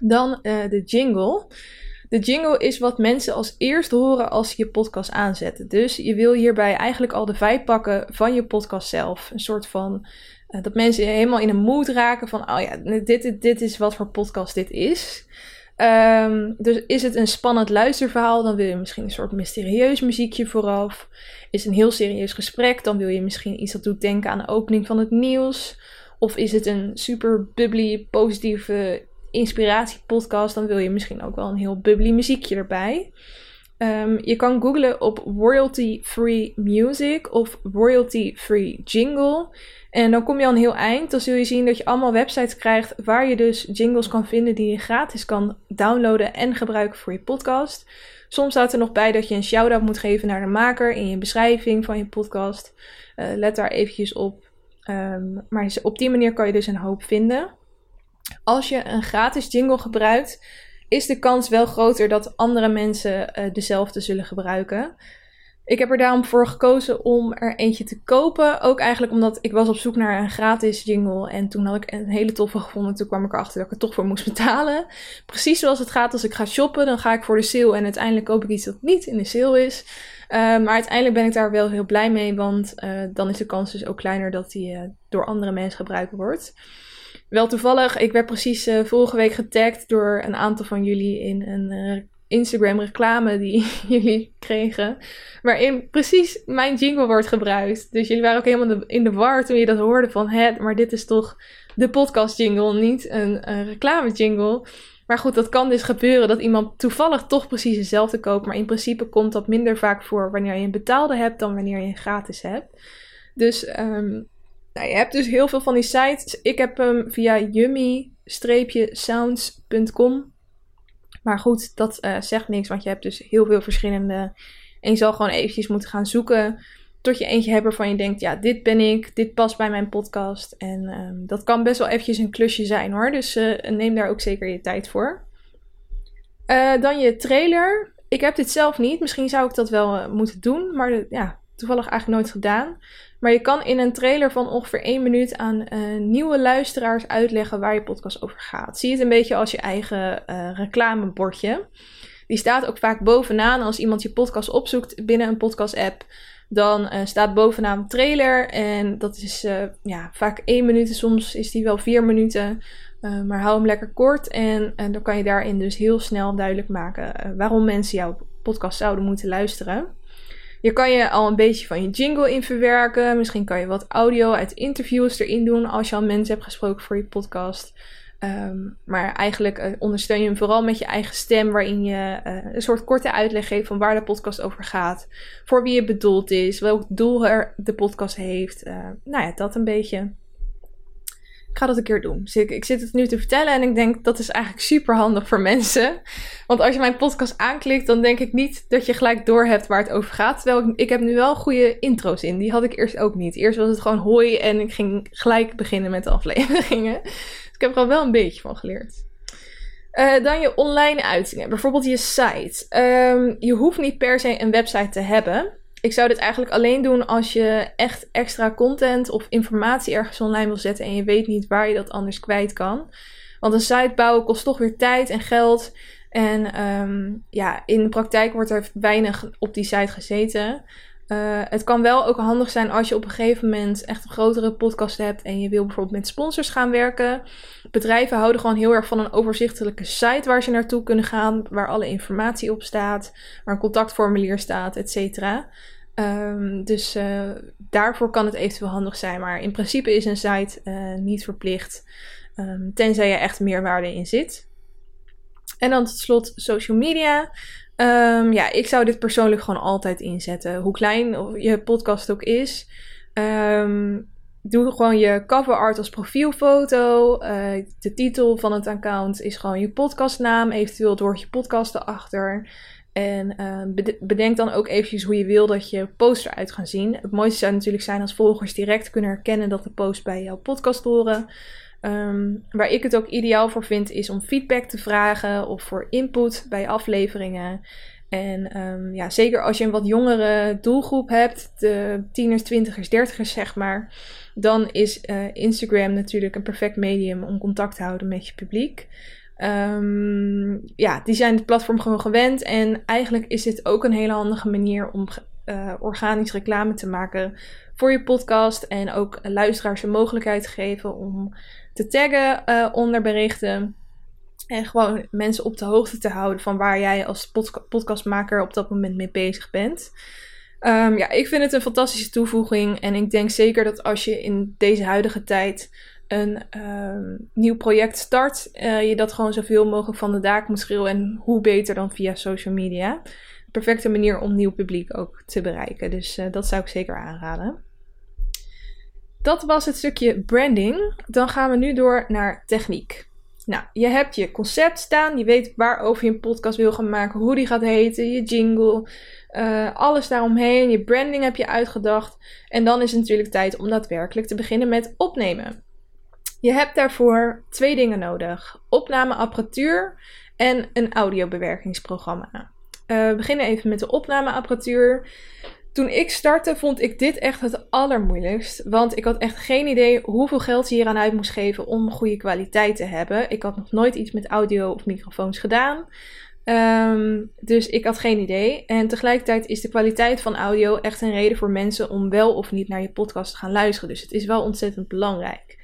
Dan uh, de jingle. De jingle is wat mensen als eerst horen als ze je podcast aanzetten. Dus je wil hierbij eigenlijk al de vibe pakken van je podcast zelf. Een soort van uh, dat mensen helemaal in een mood raken van, oh ja, dit, dit is wat voor podcast dit is. Um, dus is het een spannend luisterverhaal, dan wil je misschien een soort mysterieus muziekje vooraf. Is het een heel serieus gesprek, dan wil je misschien iets dat doet denken aan de opening van het nieuws. Of is het een super bubbly, positieve inspiratiepodcast, dan wil je misschien ook wel een heel bubbly muziekje erbij. Um, je kan googlen op royalty-free music of royalty-free jingle. En dan kom je al een heel eind. Dan zul je zien dat je allemaal websites krijgt waar je dus jingles kan vinden die je gratis kan downloaden en gebruiken voor je podcast. Soms staat er nog bij dat je een shout-out moet geven naar de maker in je beschrijving van je podcast. Uh, let daar eventjes op. Um, maar op die manier kan je dus een hoop vinden. Als je een gratis jingle gebruikt, is de kans wel groter dat andere mensen uh, dezelfde zullen gebruiken. Ik heb er daarom voor gekozen om er eentje te kopen. Ook eigenlijk omdat ik was op zoek naar een gratis jingle. En toen had ik een hele toffe gevonden. Toen kwam ik erachter dat ik er toch voor moest betalen. Precies zoals het gaat als ik ga shoppen. Dan ga ik voor de sale en uiteindelijk koop ik iets dat niet in de sale is. Uh, maar uiteindelijk ben ik daar wel heel blij mee. Want uh, dan is de kans dus ook kleiner dat die uh, door andere mensen gebruikt wordt. Wel toevallig, ik werd precies vorige week getagd door een aantal van jullie in een Instagram reclame die (laughs) jullie kregen. Waarin precies mijn jingle wordt gebruikt. Dus jullie waren ook helemaal in de war toen je dat hoorde van... Hè, maar dit is toch de podcast jingle, niet een, een reclame jingle. Maar goed, dat kan dus gebeuren dat iemand toevallig toch precies hetzelfde koopt. Maar in principe komt dat minder vaak voor wanneer je een betaalde hebt dan wanneer je een gratis hebt. Dus um, nou, je hebt dus heel veel van die sites. Ik heb hem via yummy-sounds.com maar goed, dat uh, zegt niks, want je hebt dus heel veel verschillende. En je zal gewoon eventjes moeten gaan zoeken tot je eentje hebt waarvan je denkt, ja, dit ben ik, dit past bij mijn podcast. En um, dat kan best wel eventjes een klusje zijn hoor, dus uh, neem daar ook zeker je tijd voor. Uh, dan je trailer. Ik heb dit zelf niet, misschien zou ik dat wel moeten doen, maar ja, toevallig eigenlijk nooit gedaan. Maar je kan in een trailer van ongeveer één minuut aan uh, nieuwe luisteraars uitleggen waar je podcast over gaat. Zie het een beetje als je eigen uh, reclamebordje. Die staat ook vaak bovenaan als iemand je podcast opzoekt binnen een podcast-app. dan uh, staat bovenaan trailer. En dat is ja, vaak één minuut, soms is die wel vier minuten. Maar hou hem lekker kort. En, en dan kan je daarin dus heel snel duidelijk maken waarom mensen jouw podcast zouden moeten luisteren. Je kan je al een beetje van je jingle in verwerken. Misschien kan je wat audio uit interviews erin doen als je al mensen hebt gesproken voor je podcast. Um, maar eigenlijk uh, ondersteun je hem vooral met je eigen stem, waarin je uh, een soort korte uitleg geeft van waar de podcast over gaat, voor wie het bedoeld is, welk doel er de podcast heeft. Uh, nou ja, dat een beetje. Ik ga dat een keer doen. Dus ik, ik, zit het nu te vertellen en ik denk dat is eigenlijk super handig voor mensen. Want als je mijn podcast aanklikt, dan denk ik niet dat je gelijk door hebt waar het over gaat. Terwijl ik, heb nu wel goede intro's in. Die had ik eerst ook niet. Eerst was het gewoon hoi en ik ging gelijk beginnen met de afleveringen. Ik heb er al wel een beetje van geleerd. Uh, dan je online uitingen, bijvoorbeeld je site. Um, je hoeft niet per se een website te hebben. Ik zou dit eigenlijk alleen doen als je echt extra content of informatie ergens online wil zetten en je weet niet waar je dat anders kwijt kan. Want een site bouwen kost toch weer tijd en geld. En um, ja, in de praktijk wordt er weinig op die site gezeten. Uh, het kan wel ook handig zijn als je op een gegeven moment echt een grotere podcast hebt en je wil bijvoorbeeld met sponsors gaan werken. Bedrijven houden gewoon heel erg van een overzichtelijke site waar ze naartoe kunnen gaan, waar alle informatie op staat, waar een contactformulier staat, et cetera. Um, dus uh, daarvoor kan het eventueel handig zijn, maar in principe is een site uh, niet verplicht, um, tenzij je echt meerwaarde in zit. En dan tot slot social media. Um, ja, ik zou dit persoonlijk gewoon altijd inzetten. Hoe klein je podcast ook is. Um, doe gewoon je cover art als profielfoto. Uh, de titel van het account is gewoon je podcastnaam. Eventueel door je podcast erachter. En uh, bedenk dan ook eventjes hoe je wil dat je post eruit gaan zien. Het mooiste zou natuurlijk zijn als volgers direct kunnen herkennen dat de post bij jouw podcast horen. Um, waar ik het ook ideaal voor vind, is om feedback te vragen of voor input bij afleveringen. En um, ja, zeker als je een wat jongere doelgroep hebt, de tieners, twintigers, dertigers zeg maar, dan is uh, Instagram natuurlijk een perfect medium om contact te houden met je publiek. Um, ja, die zijn het platform gewoon gewend en eigenlijk is dit ook een hele handige manier om uh, organisch reclame te maken voor je podcast en ook luisteraars een mogelijkheid geven om te taggen uh, onder berichten. En gewoon mensen op de hoogte te houden van waar jij als podcastmaker op dat moment mee bezig bent. Um, ja, ik vind het een fantastische toevoeging. En ik denk zeker dat als je in deze huidige tijd een um, nieuw project start, uh, je dat gewoon zoveel mogelijk van de daak moet schreeuwen. En hoe beter dan via social media. Perfecte manier om nieuw publiek ook te bereiken. Dus uh, dat zou ik zeker aanraden. Dat was het stukje branding. Dan gaan we nu door naar techniek. Nou, je hebt je concept staan. Je weet waarover je een podcast wil gaan maken. Hoe die gaat heten. Je jingle. Uh, alles daaromheen. Je branding heb je uitgedacht. En dan is het natuurlijk tijd om daadwerkelijk te beginnen met opnemen. Je hebt daarvoor twee dingen nodig: opnameapparatuur en een audiobewerkingsprogramma. Uh, we beginnen even met de opnameapparatuur. Toen ik startte, vond ik dit echt het allermoeilijkst. Want ik had echt geen idee hoeveel geld je hier aan uit moest geven om goede kwaliteit te hebben. Ik had nog nooit iets met audio of microfoons gedaan. Um, dus ik had geen idee. En tegelijkertijd is de kwaliteit van audio echt een reden voor mensen om wel of niet naar je podcast te gaan luisteren. Dus het is wel ontzettend belangrijk.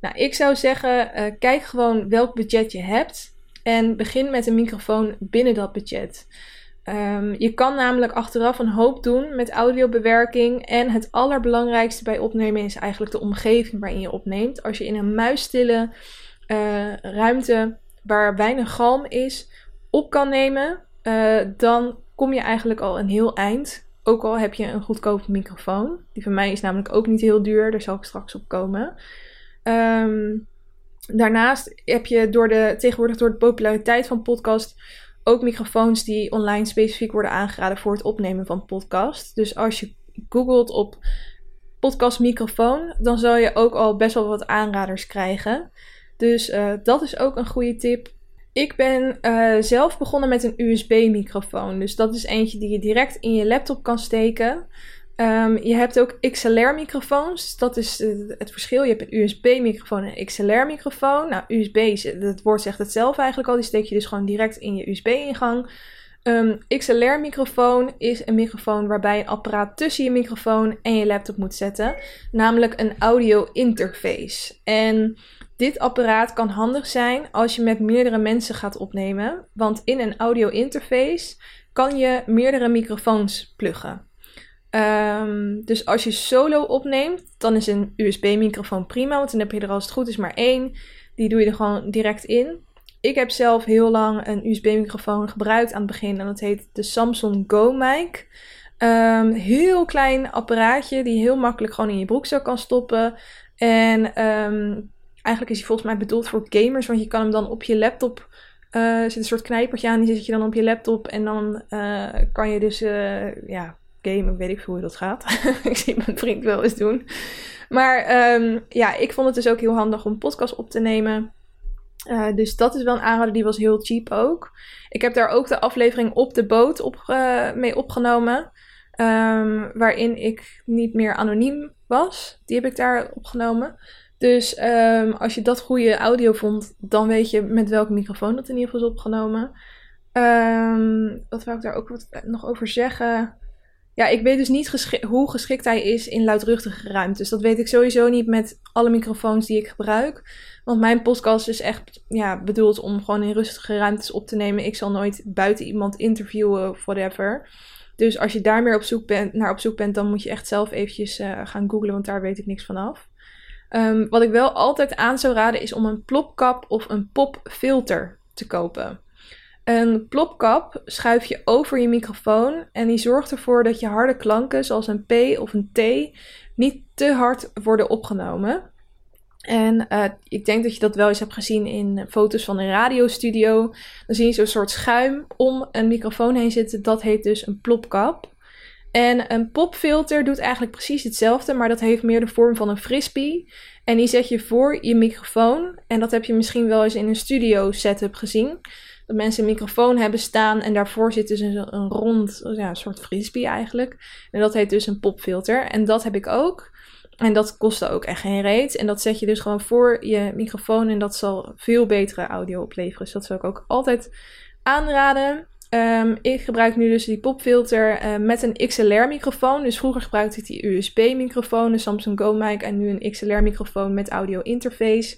Nou, ik zou zeggen, uh, kijk gewoon welk budget je hebt. En begin met een microfoon binnen dat budget. Um, je kan namelijk achteraf een hoop doen met audiobewerking. En het allerbelangrijkste bij opnemen is eigenlijk de omgeving waarin je opneemt. Als je in een muisstille uh, ruimte waar weinig galm is op kan nemen, uh, dan kom je eigenlijk al een heel eind. Ook al heb je een goedkope microfoon. Die van mij is namelijk ook niet heel duur, daar zal ik straks op komen. Um, daarnaast heb je door de, tegenwoordig door de populariteit van podcast ook microfoons die online specifiek worden aangeraden voor het opnemen van podcast. Dus als je googelt op podcastmicrofoon, dan zal je ook al best wel wat aanraders krijgen. Dus uh, dat is ook een goede tip. Ik ben uh, zelf begonnen met een USB-microfoon. Dus dat is eentje die je direct in je laptop kan steken. Um, je hebt ook XLR-microfoons. Dat is uh, het verschil. Je hebt een USB-microfoon en een XLR-microfoon. Nou, USB, het woord zegt het zelf eigenlijk al. Die steek je dus gewoon direct in je USB-ingang. Een XLR-microfoon is een microfoon waarbij een apparaat tussen je microfoon en je laptop moet zetten, namelijk een audio interface. En dit apparaat kan handig zijn als je met meerdere mensen gaat opnemen, want in een audio interface kan je meerdere microfoons pluggen. Ehm, dus als je solo opneemt, dan is een USB-microfoon prima, want dan heb je er als het goed is maar één. Die doe je er gewoon direct in. Ik heb zelf heel lang een USB-microfoon gebruikt aan het begin en dat heet de Samsung Go Mic. Um, heel klein apparaatje die heel makkelijk gewoon in je broekzak kan stoppen. En um, eigenlijk is hij volgens mij bedoeld voor gamers, want je kan hem dan op je laptop. Uh, zit een soort knijpertje aan, die zet je dan op je laptop. En dan uh, kan je dus uh, ja, gamen, weet ik hoe dat gaat. (laughs) ik zie mijn vriend wel eens doen. Maar um, ja, ik vond het dus ook heel handig om podcast op te nemen. Uh, dus dat is wel een aanrader, die was heel cheap ook. Ik heb daar ook de aflevering op de boot op, uh, mee opgenomen. Um, waarin ik niet meer anoniem was. Die heb ik daar opgenomen. Dus um, als je dat goede audio vond, dan weet je met welke microfoon dat in ieder geval is opgenomen. Wat wou ik daar ook wat nog over zeggen? Ja, ik weet dus niet hoe geschikt hij is in luidruchtige ruimtes. Dat weet ik sowieso niet met alle microfoons die ik gebruik. Want mijn podcast is echt ja, bedoeld om gewoon in rustige ruimtes op te nemen. Ik zal nooit buiten iemand interviewen of whatever. Dus als je daar meer op zoek bent, naar op zoek bent, dan moet je echt zelf eventjes uh, gaan googlen, want daar weet ik niks van af. Um, wat ik wel altijd aan zou raden is om een plopkap of een popfilter te kopen. Een plopkap schuif je over je microfoon en die zorgt ervoor dat je harde klanken zoals een P of een T niet te hard worden opgenomen. En uh, ik denk dat je dat wel eens hebt gezien in foto's van een radiostudio. Dan zie je zo'n soort schuim om een microfoon heen zitten. Dat heet dus een plopkap. En een popfilter doet eigenlijk precies hetzelfde, maar dat heeft meer de vorm van een frisbee. En die zet je voor je microfoon. En dat heb je misschien wel eens in een studio setup gezien. Dat mensen een microfoon hebben staan en daarvoor zit dus een, rond, ja, soort frisbee eigenlijk. En dat heet dus een popfilter. En dat heb ik ook. En dat kostte ook echt geen reet. En dat zet je dus gewoon voor je microfoon en dat zal veel betere audio opleveren. Dus dat zou ik ook altijd aanraden. Um, ik gebruik nu dus die popfilter uh, met een XLR-microfoon. Dus vroeger gebruikte ik die USB-microfoon, de Samsung Go Mic, en nu een XLR-microfoon met audio interface.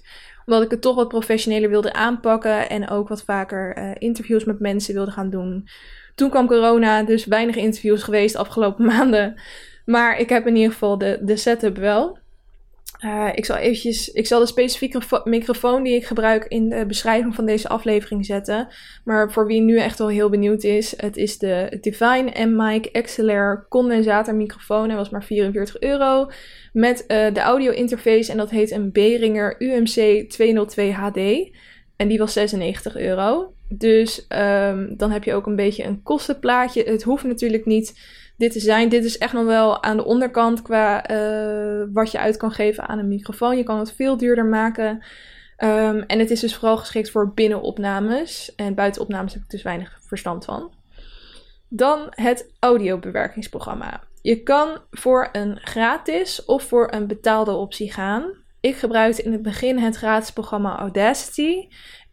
Omdat ik het toch wat professioneler wilde aanpakken en ook wat vaker uh, interviews met mensen wilde gaan doen. Toen kwam corona, dus weinig interviews geweest de afgelopen (laughs) maanden. Maar ik heb in ieder geval de, de setup wel. Uh, ik zal eventjes, ik zal de specifieke microfoon die ik gebruik in de beschrijving van deze aflevering zetten. Maar voor wie nu echt wel heel benieuwd is, het is de Divine M-Mic XLR condensator microfoon. Hij was maar 44 euro. Met uh, de audio interface en dat heet een Behringer UMC 202 HD. En die was 96 euro. Dus um, dan heb je ook een beetje een kostenplaatje. Het hoeft natuurlijk niet dit te zijn. Dit is echt nog wel aan de onderkant qua uh, wat je uit kan geven aan een microfoon. Je kan het veel duurder maken. Um, en het is dus vooral geschikt voor binnenopnames. En buitenopnames heb ik dus weinig verstand van. Dan het audiobewerkingsprogramma. Je kan voor een gratis of voor een betaalde optie gaan. Ik gebruikte in het begin het gratis programma Audacity.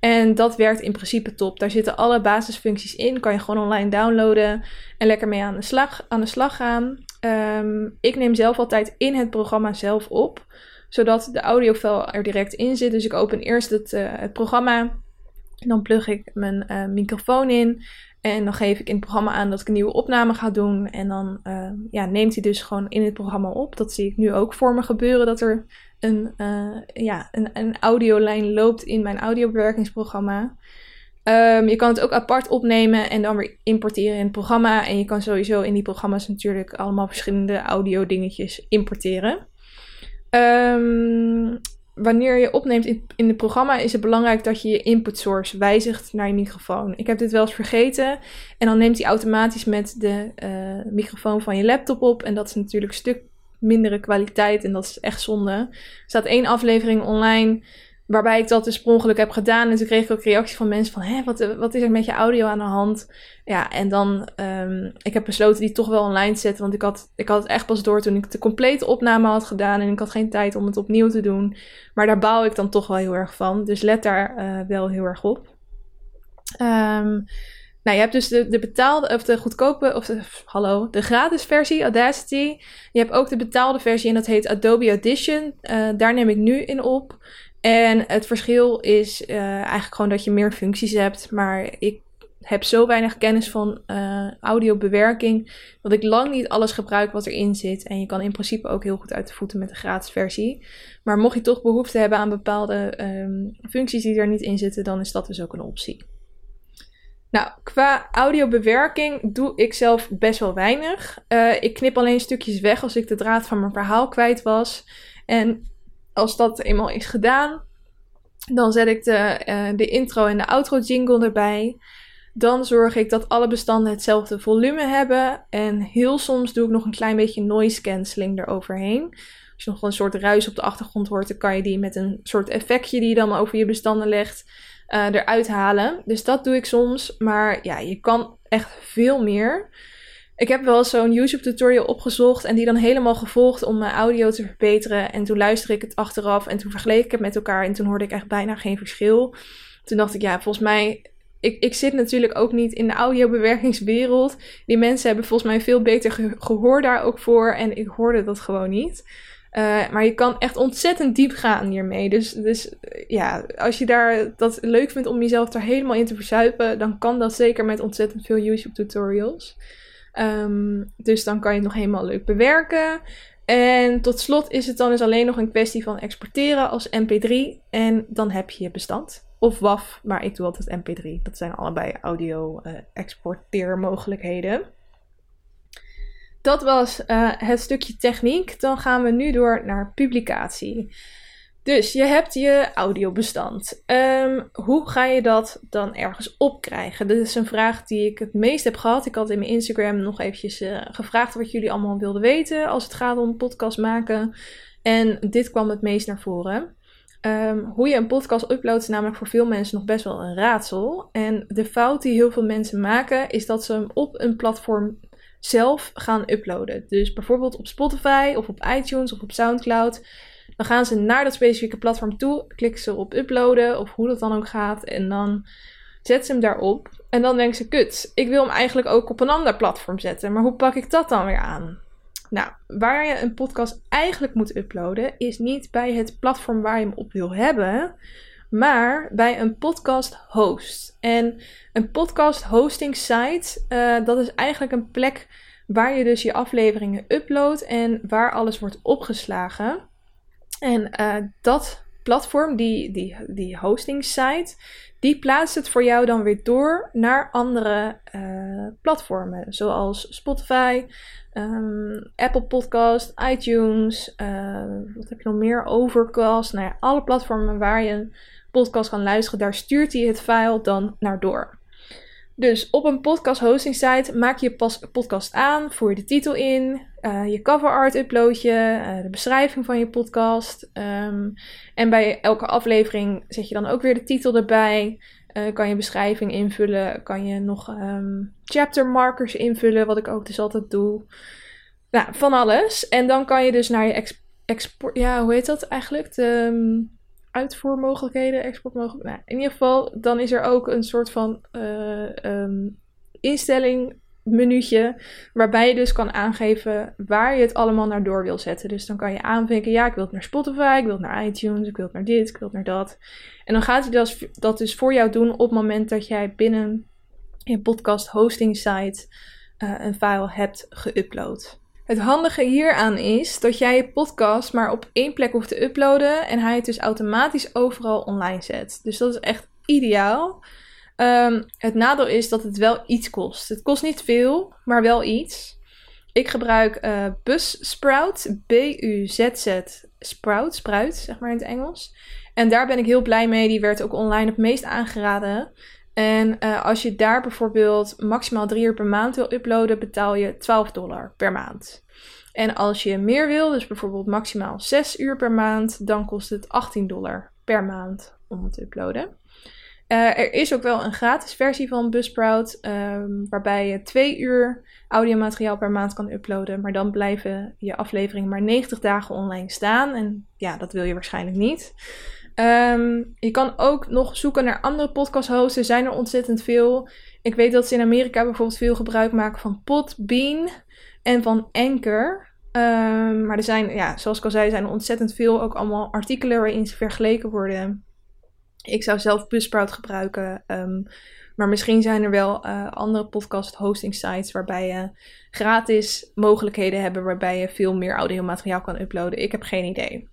En dat werkt in principe top. Daar zitten alle basisfuncties in. Kan je gewoon online downloaden en lekker mee aan de slag, aan de slag gaan. Um, ik neem zelf altijd in het programma zelf op, zodat de audiofile er direct in zit. Dus ik open eerst het, uh, het programma. Dan plug ik mijn uh, microfoon in. En dan geef ik in het programma aan dat ik een nieuwe opname ga doen. En dan uh, ja, neemt hij dus gewoon in het programma op. Dat zie ik nu ook voor me gebeuren. Dat er een, uh, ja, een, een audiolijn loopt in mijn audiobewerkingsprogramma. Um, je kan het ook apart opnemen en dan weer importeren in het programma. En je kan sowieso in die programma's natuurlijk allemaal verschillende audio dingetjes importeren. Um, wanneer je opneemt in, in het programma is het belangrijk dat je je input source wijzigt naar je microfoon. Ik heb dit wel eens vergeten. En dan neemt hij automatisch met de uh, microfoon van je laptop op. En dat is natuurlijk een stuk mindere kwaliteit en dat is echt zonde. Er staat één aflevering online waarbij ik dat dus per ongeluk heb gedaan. En toen kreeg ik ook reacties van mensen van, hé, wat, wat is er met je audio aan de hand? Ja, en dan, um, ik heb besloten die toch wel online te zetten, want ik had, ik had het echt pas door toen ik de complete opname had gedaan en ik had geen tijd om het opnieuw te doen. Maar daar bouw ik dan toch wel heel erg van, dus let daar uh, wel heel erg op. Um, Nou, je hebt dus de, de betaalde, of de goedkope, of de, hallo, de gratis versie, Audacity. Je hebt ook de betaalde versie en dat heet Adobe Audition. Uh, daar neem ik nu in op. En het verschil is uh, eigenlijk gewoon dat je meer functies hebt. Maar ik heb zo weinig kennis van uh, audiobewerking dat ik lang niet alles gebruik wat erin zit. En je kan in principe ook heel goed uit de voeten met de gratis versie. Maar mocht je toch behoefte hebben aan bepaalde um, functies die er niet in zitten, dan is dat dus ook een optie. Nou, qua audiobewerking doe ik zelf best wel weinig. Uh, ik knip alleen stukjes weg als ik de draad van mijn verhaal kwijt was. En als dat eenmaal is gedaan, dan zet ik de, uh, de intro en de outro jingle erbij. Dan zorg ik dat alle bestanden hetzelfde volume hebben. En heel soms doe ik nog een klein beetje noise cancelling eroverheen. Als je nog een soort ruis op de achtergrond hoort, dan kan je die met een soort effectje die je dan over je bestanden legt, uh, eruit halen. Dus dat doe ik soms. Maar ja, je kan echt veel meer. Ik heb wel zo'n YouTube tutorial opgezocht en die dan helemaal gevolgd om mijn audio te verbeteren. En toen luisterde ik het achteraf en toen vergeleek ik het met elkaar en toen hoorde ik echt bijna geen verschil. Toen dacht ik, ja, volgens mij ik, ik zit natuurlijk ook niet in de audiobewerkingswereld. Die mensen hebben volgens mij veel beter gehoor daar ook voor. En ik hoorde dat gewoon niet. Uh, maar je kan echt ontzettend diep gaan hiermee. Dus, dus ja, als je daar dat leuk vindt om jezelf daar helemaal in te verzuipen, dan kan dat zeker met ontzettend veel YouTube tutorials. Um, dus dan kan je het nog helemaal leuk bewerken. En tot slot is het dan dus alleen nog een kwestie van exporteren als MP3 en dan heb je je bestand of WAV, maar ik doe altijd MP3. Dat zijn allebei audio uh, exporteermogelijkheden. Dat was uh, het stukje techniek. Dan gaan we nu door naar publicatie. Dus je hebt je audiobestand. Um, hoe ga je dat dan ergens opkrijgen? Dit is een vraag die ik het meest heb gehad. Ik had in mijn Instagram nog eventjes uh, gevraagd wat jullie allemaal wilden weten als het gaat om podcast maken. En dit kwam het meest naar voren. Um, hoe je een podcast uploadt is namelijk voor veel mensen nog best wel een raadsel. En de fout die heel veel mensen maken is dat ze hem op een platform zelf gaan uploaden. Dus bijvoorbeeld op Spotify of op iTunes of op SoundCloud. Dan gaan ze naar dat specifieke platform toe, klikken ze op uploaden of hoe dat dan ook gaat. En dan zetten ze hem daarop. En dan denken ze, kut, ik wil hem eigenlijk ook op een ander platform zetten. Maar hoe pak ik dat dan weer aan? Nou, waar je een podcast eigenlijk moet uploaden, is niet bij het platform waar je hem op wil hebben, maar bij een podcast host. En een podcast hosting site, uh, dat is eigenlijk een plek waar je dus je afleveringen uploadt en waar alles wordt opgeslagen. En uh, dat platform, die, die, die hosting site, die plaatst het voor jou dan weer door naar andere uh, platformen, zoals Spotify, um, Apple Podcast, iTunes, wat heb je nog meer? Overcast. Nou ja, alle platformen waar je podcast kan luisteren, daar stuurt hij het file dan naar door. Dus op een podcast hosting site maak je je podcast aan, voer je de titel in, uh, je cover art upload je, uh, de beschrijving van je podcast. Um, en bij elke aflevering zet je dan ook weer de titel erbij. Uh, kan je beschrijving invullen, kan je nog um, chapter markers invullen, wat ik ook dus altijd doe. Nou, van alles. En dan kan je dus naar je export, ja, hoe heet dat eigenlijk? De um, uitvoermogelijkheden, exportmogelijkheden. Nou, in ieder geval, dan is er ook een soort van uh, instelling minuutje waarbij je dus kan aangeven waar je het allemaal naar door wil zetten. Dus dan kan je aanvinken, ja, ik wil het naar Spotify, ik wil het naar iTunes, ik wil het naar dit, ik wil het naar dat. En dan gaat hij dat, dat dus voor jou doen op het moment dat jij binnen je podcast hosting site uh, een file hebt geüpload. Het handige hieraan is dat jij je podcast maar op één plek hoeft te uploaden en hij het dus automatisch overal online zet. Dus dat is echt ideaal. Um, het nadeel is dat het wel iets kost. Het kost niet veel, maar wel iets. Ik gebruik uh, Buzzsprout, B-U-Z-Z, Sprout, Spruit, zeg maar in het Engels. En daar ben ik heel blij mee. Die werd ook online het meest aangeraden. En uh, als je daar bijvoorbeeld maximaal drie uur per maand wil uploaden, betaal je 12 dollar per maand. En als je meer wil, dus bijvoorbeeld maximaal 6 uur per maand, dan kost het 18 dollar per maand om het te uploaden. Uh, er is ook wel een gratis versie van Buzzsprout, um, waarbij je twee uur audiomateriaal per maand kan uploaden. Maar dan blijven je afleveringen maar 90 dagen online staan. En ja, dat wil je waarschijnlijk niet. Um, je kan ook nog zoeken naar andere podcast hosts. Er zijn er ontzettend veel. Ik weet dat ze in Amerika bijvoorbeeld veel gebruik maken van Podbean en van Anchor. Ehm, maar er zijn, ja, zoals ik al zei, zijn er ontzettend veel ook allemaal artikelen waarin ze vergeleken worden. Ik zou zelf Buzzsprout gebruiken. Ehm, maar misschien zijn er wel uh, andere podcast hosting sites waarbij je gratis mogelijkheden hebben waarbij je veel meer audiomateriaal kan uploaden. Ik heb geen idee.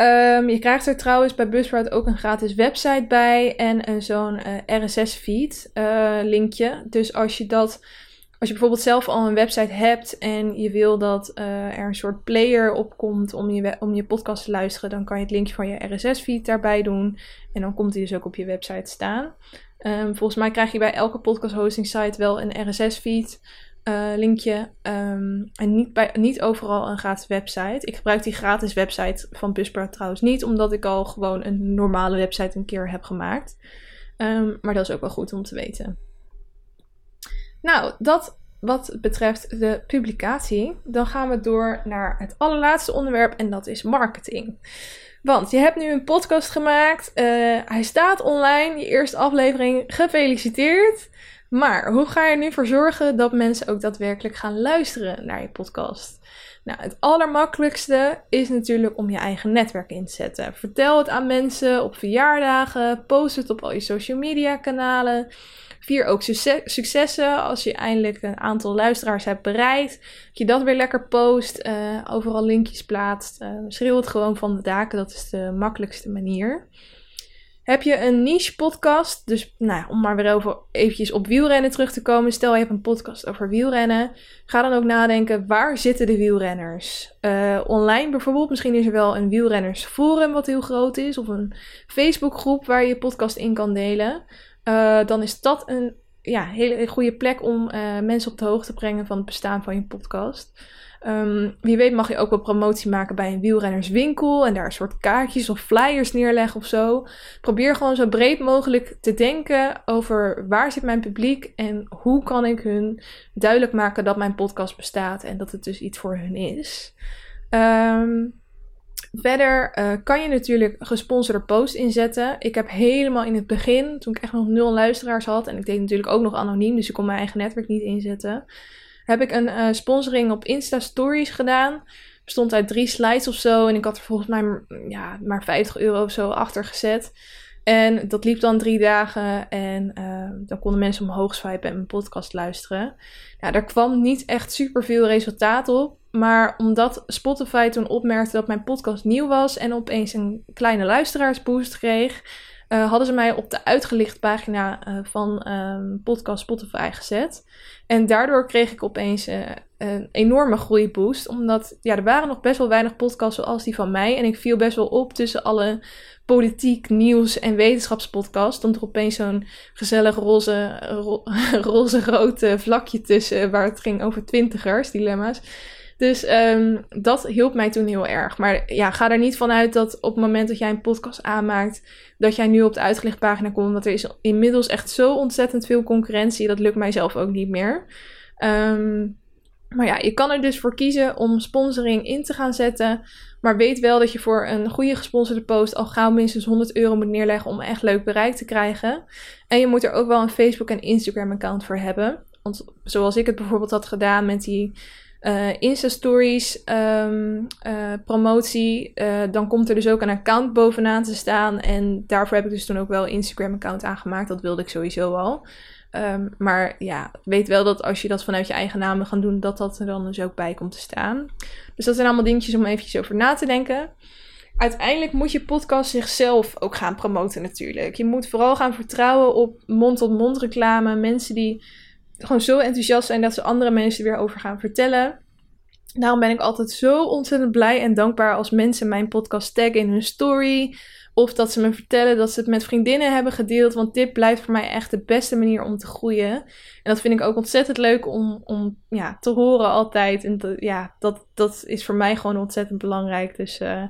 Um, je krijgt er trouwens bij Buzzsprout ook een gratis website bij en zo'n eh, RSS-feed uh, linkje. Dus als je dat als je bijvoorbeeld zelf al een website hebt en je wil dat uh, er een soort player op komt om je, om je podcast te luisteren, dan kan je het linkje van je RSS-feed daarbij doen. En dan komt die dus ook op je website staan. Um, volgens mij krijg je bij elke podcast hosting site wel een RSS-feed. Uh, linkje. Um, en niet, bij, niet overal een gratis website. Ik gebruik die gratis website van Buzzsprout trouwens niet, omdat ik al gewoon een normale website een keer heb gemaakt. Um, maar dat is ook wel goed om te weten. Nou, dat wat betreft de publicatie. Dan gaan we door naar het allerlaatste onderwerp en dat is marketing. Want je hebt nu een podcast gemaakt. Uh, hij staat online. Je eerste aflevering. Gefeliciteerd. Maar hoe ga je er nu voor zorgen dat mensen ook daadwerkelijk gaan luisteren naar je podcast? Nou, het allermakkelijkste is natuurlijk om je eigen netwerk in te zetten. Vertel het aan mensen op verjaardagen. Post het op al je social media kanalen. Vier ook successen als je eindelijk een aantal luisteraars hebt bereikt. Dat je dat weer lekker post, uh, overal linkjes plaatst. Uh, schreeuw het gewoon van de daken, dat is de makkelijkste manier. Heb je een niche podcast, dus nou, om maar weer over eventjes op wielrennen terug te komen. Stel je hebt een podcast over wielrennen. Ga dan ook nadenken, waar zitten de wielrenners? Uh, online bijvoorbeeld, misschien is er wel een wielrennersforum wat heel groot is. Of een Facebookgroep waar je je podcast in kan delen. Uh, dan is dat een ja, hele goede plek om uh, mensen op de hoogte te brengen van het bestaan van je podcast. Um, wie weet mag je ook wel promotie maken bij een wielrennerswinkel en daar een soort kaartjes of flyers neerleggen of zo. Probeer gewoon zo breed mogelijk te denken over waar zit mijn publiek en hoe kan ik hun duidelijk maken dat mijn podcast bestaat en dat het dus iets voor hun is. Um, Verder uh, kan je natuurlijk gesponsorde post inzetten. Ik heb helemaal in het begin, toen ik echt nog nul luisteraars had, en ik deed natuurlijk ook nog anoniem, dus ik kon mijn eigen netwerk niet inzetten, heb ik een uh, sponsoring op Insta Stories gedaan. Bestond uit drie slides of zo, en ik had er volgens mij ja, maar 50 euro of zo achter gezet. En dat liep dan drie dagen en uh, dan konden mensen omhoog swipen en mijn podcast luisteren. Ja, daar kwam niet echt super veel resultaat op. Maar omdat Spotify toen opmerkte dat mijn podcast nieuw was en opeens een kleine luisteraarsboost kreeg, uh, hadden ze mij op de uitgelicht pagina uh, van um, podcast Spotify gezet. En daardoor kreeg ik opeens uh, een enorme groeiboost. Omdat ja, er waren nog best wel weinig podcasts zoals die van mij. En ik viel best wel op tussen alle politiek, nieuws en wetenschapspodcasts. Stond er opeens zo'n gezellig roze, ro (laughs) roze-rood vlakje tussen waar het ging over twintigers, dilemma's. Dus um, dat hielp mij toen heel erg. Maar ja, ga er niet vanuit dat op het moment dat jij een podcast aanmaakt, dat jij nu op de uitgelichtpagina komt. Want er is inmiddels echt zo ontzettend veel concurrentie. Dat lukt mij zelf ook niet meer. Um, maar ja, je kan er dus voor kiezen om sponsoring in te gaan zetten. Maar weet wel dat je voor een goede gesponsorde post al gauw minstens 100 euro moet neerleggen om echt leuk bereik te krijgen. En je moet er ook wel een Facebook en Instagram account voor hebben. Want zoals ik het bijvoorbeeld had gedaan met die uh, Insta-stories um, uh, promotie, uh, dan komt er dus ook een account bovenaan te staan. En daarvoor heb ik dus toen ook wel een Instagram-account aangemaakt. Dat wilde ik sowieso al. Um, maar ja, weet wel dat als je dat vanuit je eigen naam gaat doen, dat dat er dan dus ook bij komt te staan. Dus dat zijn allemaal dingetjes om eventjes over na te denken. Uiteindelijk moet je podcast zichzelf ook gaan promoten natuurlijk. Je moet vooral gaan vertrouwen op mond-tot-mond -mond reclame. Mensen die gewoon zo enthousiast zijn dat ze andere mensen weer over gaan vertellen. Daarom ben ik altijd zo ontzettend blij en dankbaar als mensen mijn podcast taggen in hun story. Of dat ze me vertellen dat ze het met vriendinnen hebben gedeeld. Want dit blijft voor mij echt de beste manier om te groeien. En dat vind ik ook ontzettend leuk om, om ja, te horen altijd. En ja, dat, dat is voor mij gewoon ontzettend belangrijk. Dus uh,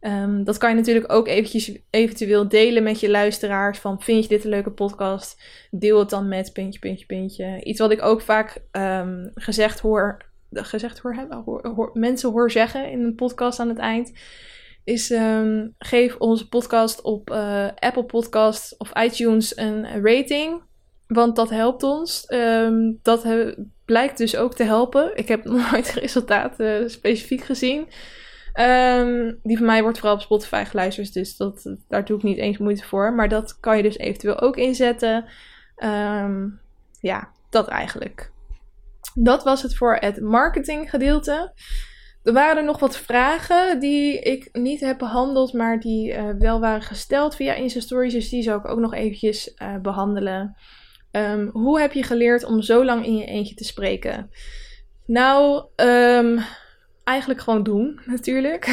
Um, dat kan je natuurlijk ook eventjes eventueel delen met je luisteraars. Van vind je dit een leuke podcast? Deel het dan met puntje, puntje, puntje. Iets wat ik ook vaak um, gezegd hoor, gezegd hoor, hoor, hoor, mensen hoor zeggen in een podcast aan het eind. Is um, geef onze podcast op uh, Apple Podcasts of iTunes een rating. Want dat helpt ons. Ehm, dat blijkt dus ook te helpen. Ik heb (laughs) nooit resultaten specifiek gezien. Ehm, die van mij wordt vooral op Spotify geluisterd, dus dat, daar doe ik niet eens moeite voor. Maar dat kan je dus eventueel ook inzetten. Ehm, ja, dat eigenlijk. Dat was het voor het marketinggedeelte. Er waren er nog wat vragen die ik niet heb behandeld, maar die uh, wel waren gesteld via Insta Stories. Dus die zou ik ook nog eventjes uh, behandelen. Um, hoe heb je geleerd om zo lang in je eentje te spreken? Nou, um, eigenlijk gewoon doen, natuurlijk.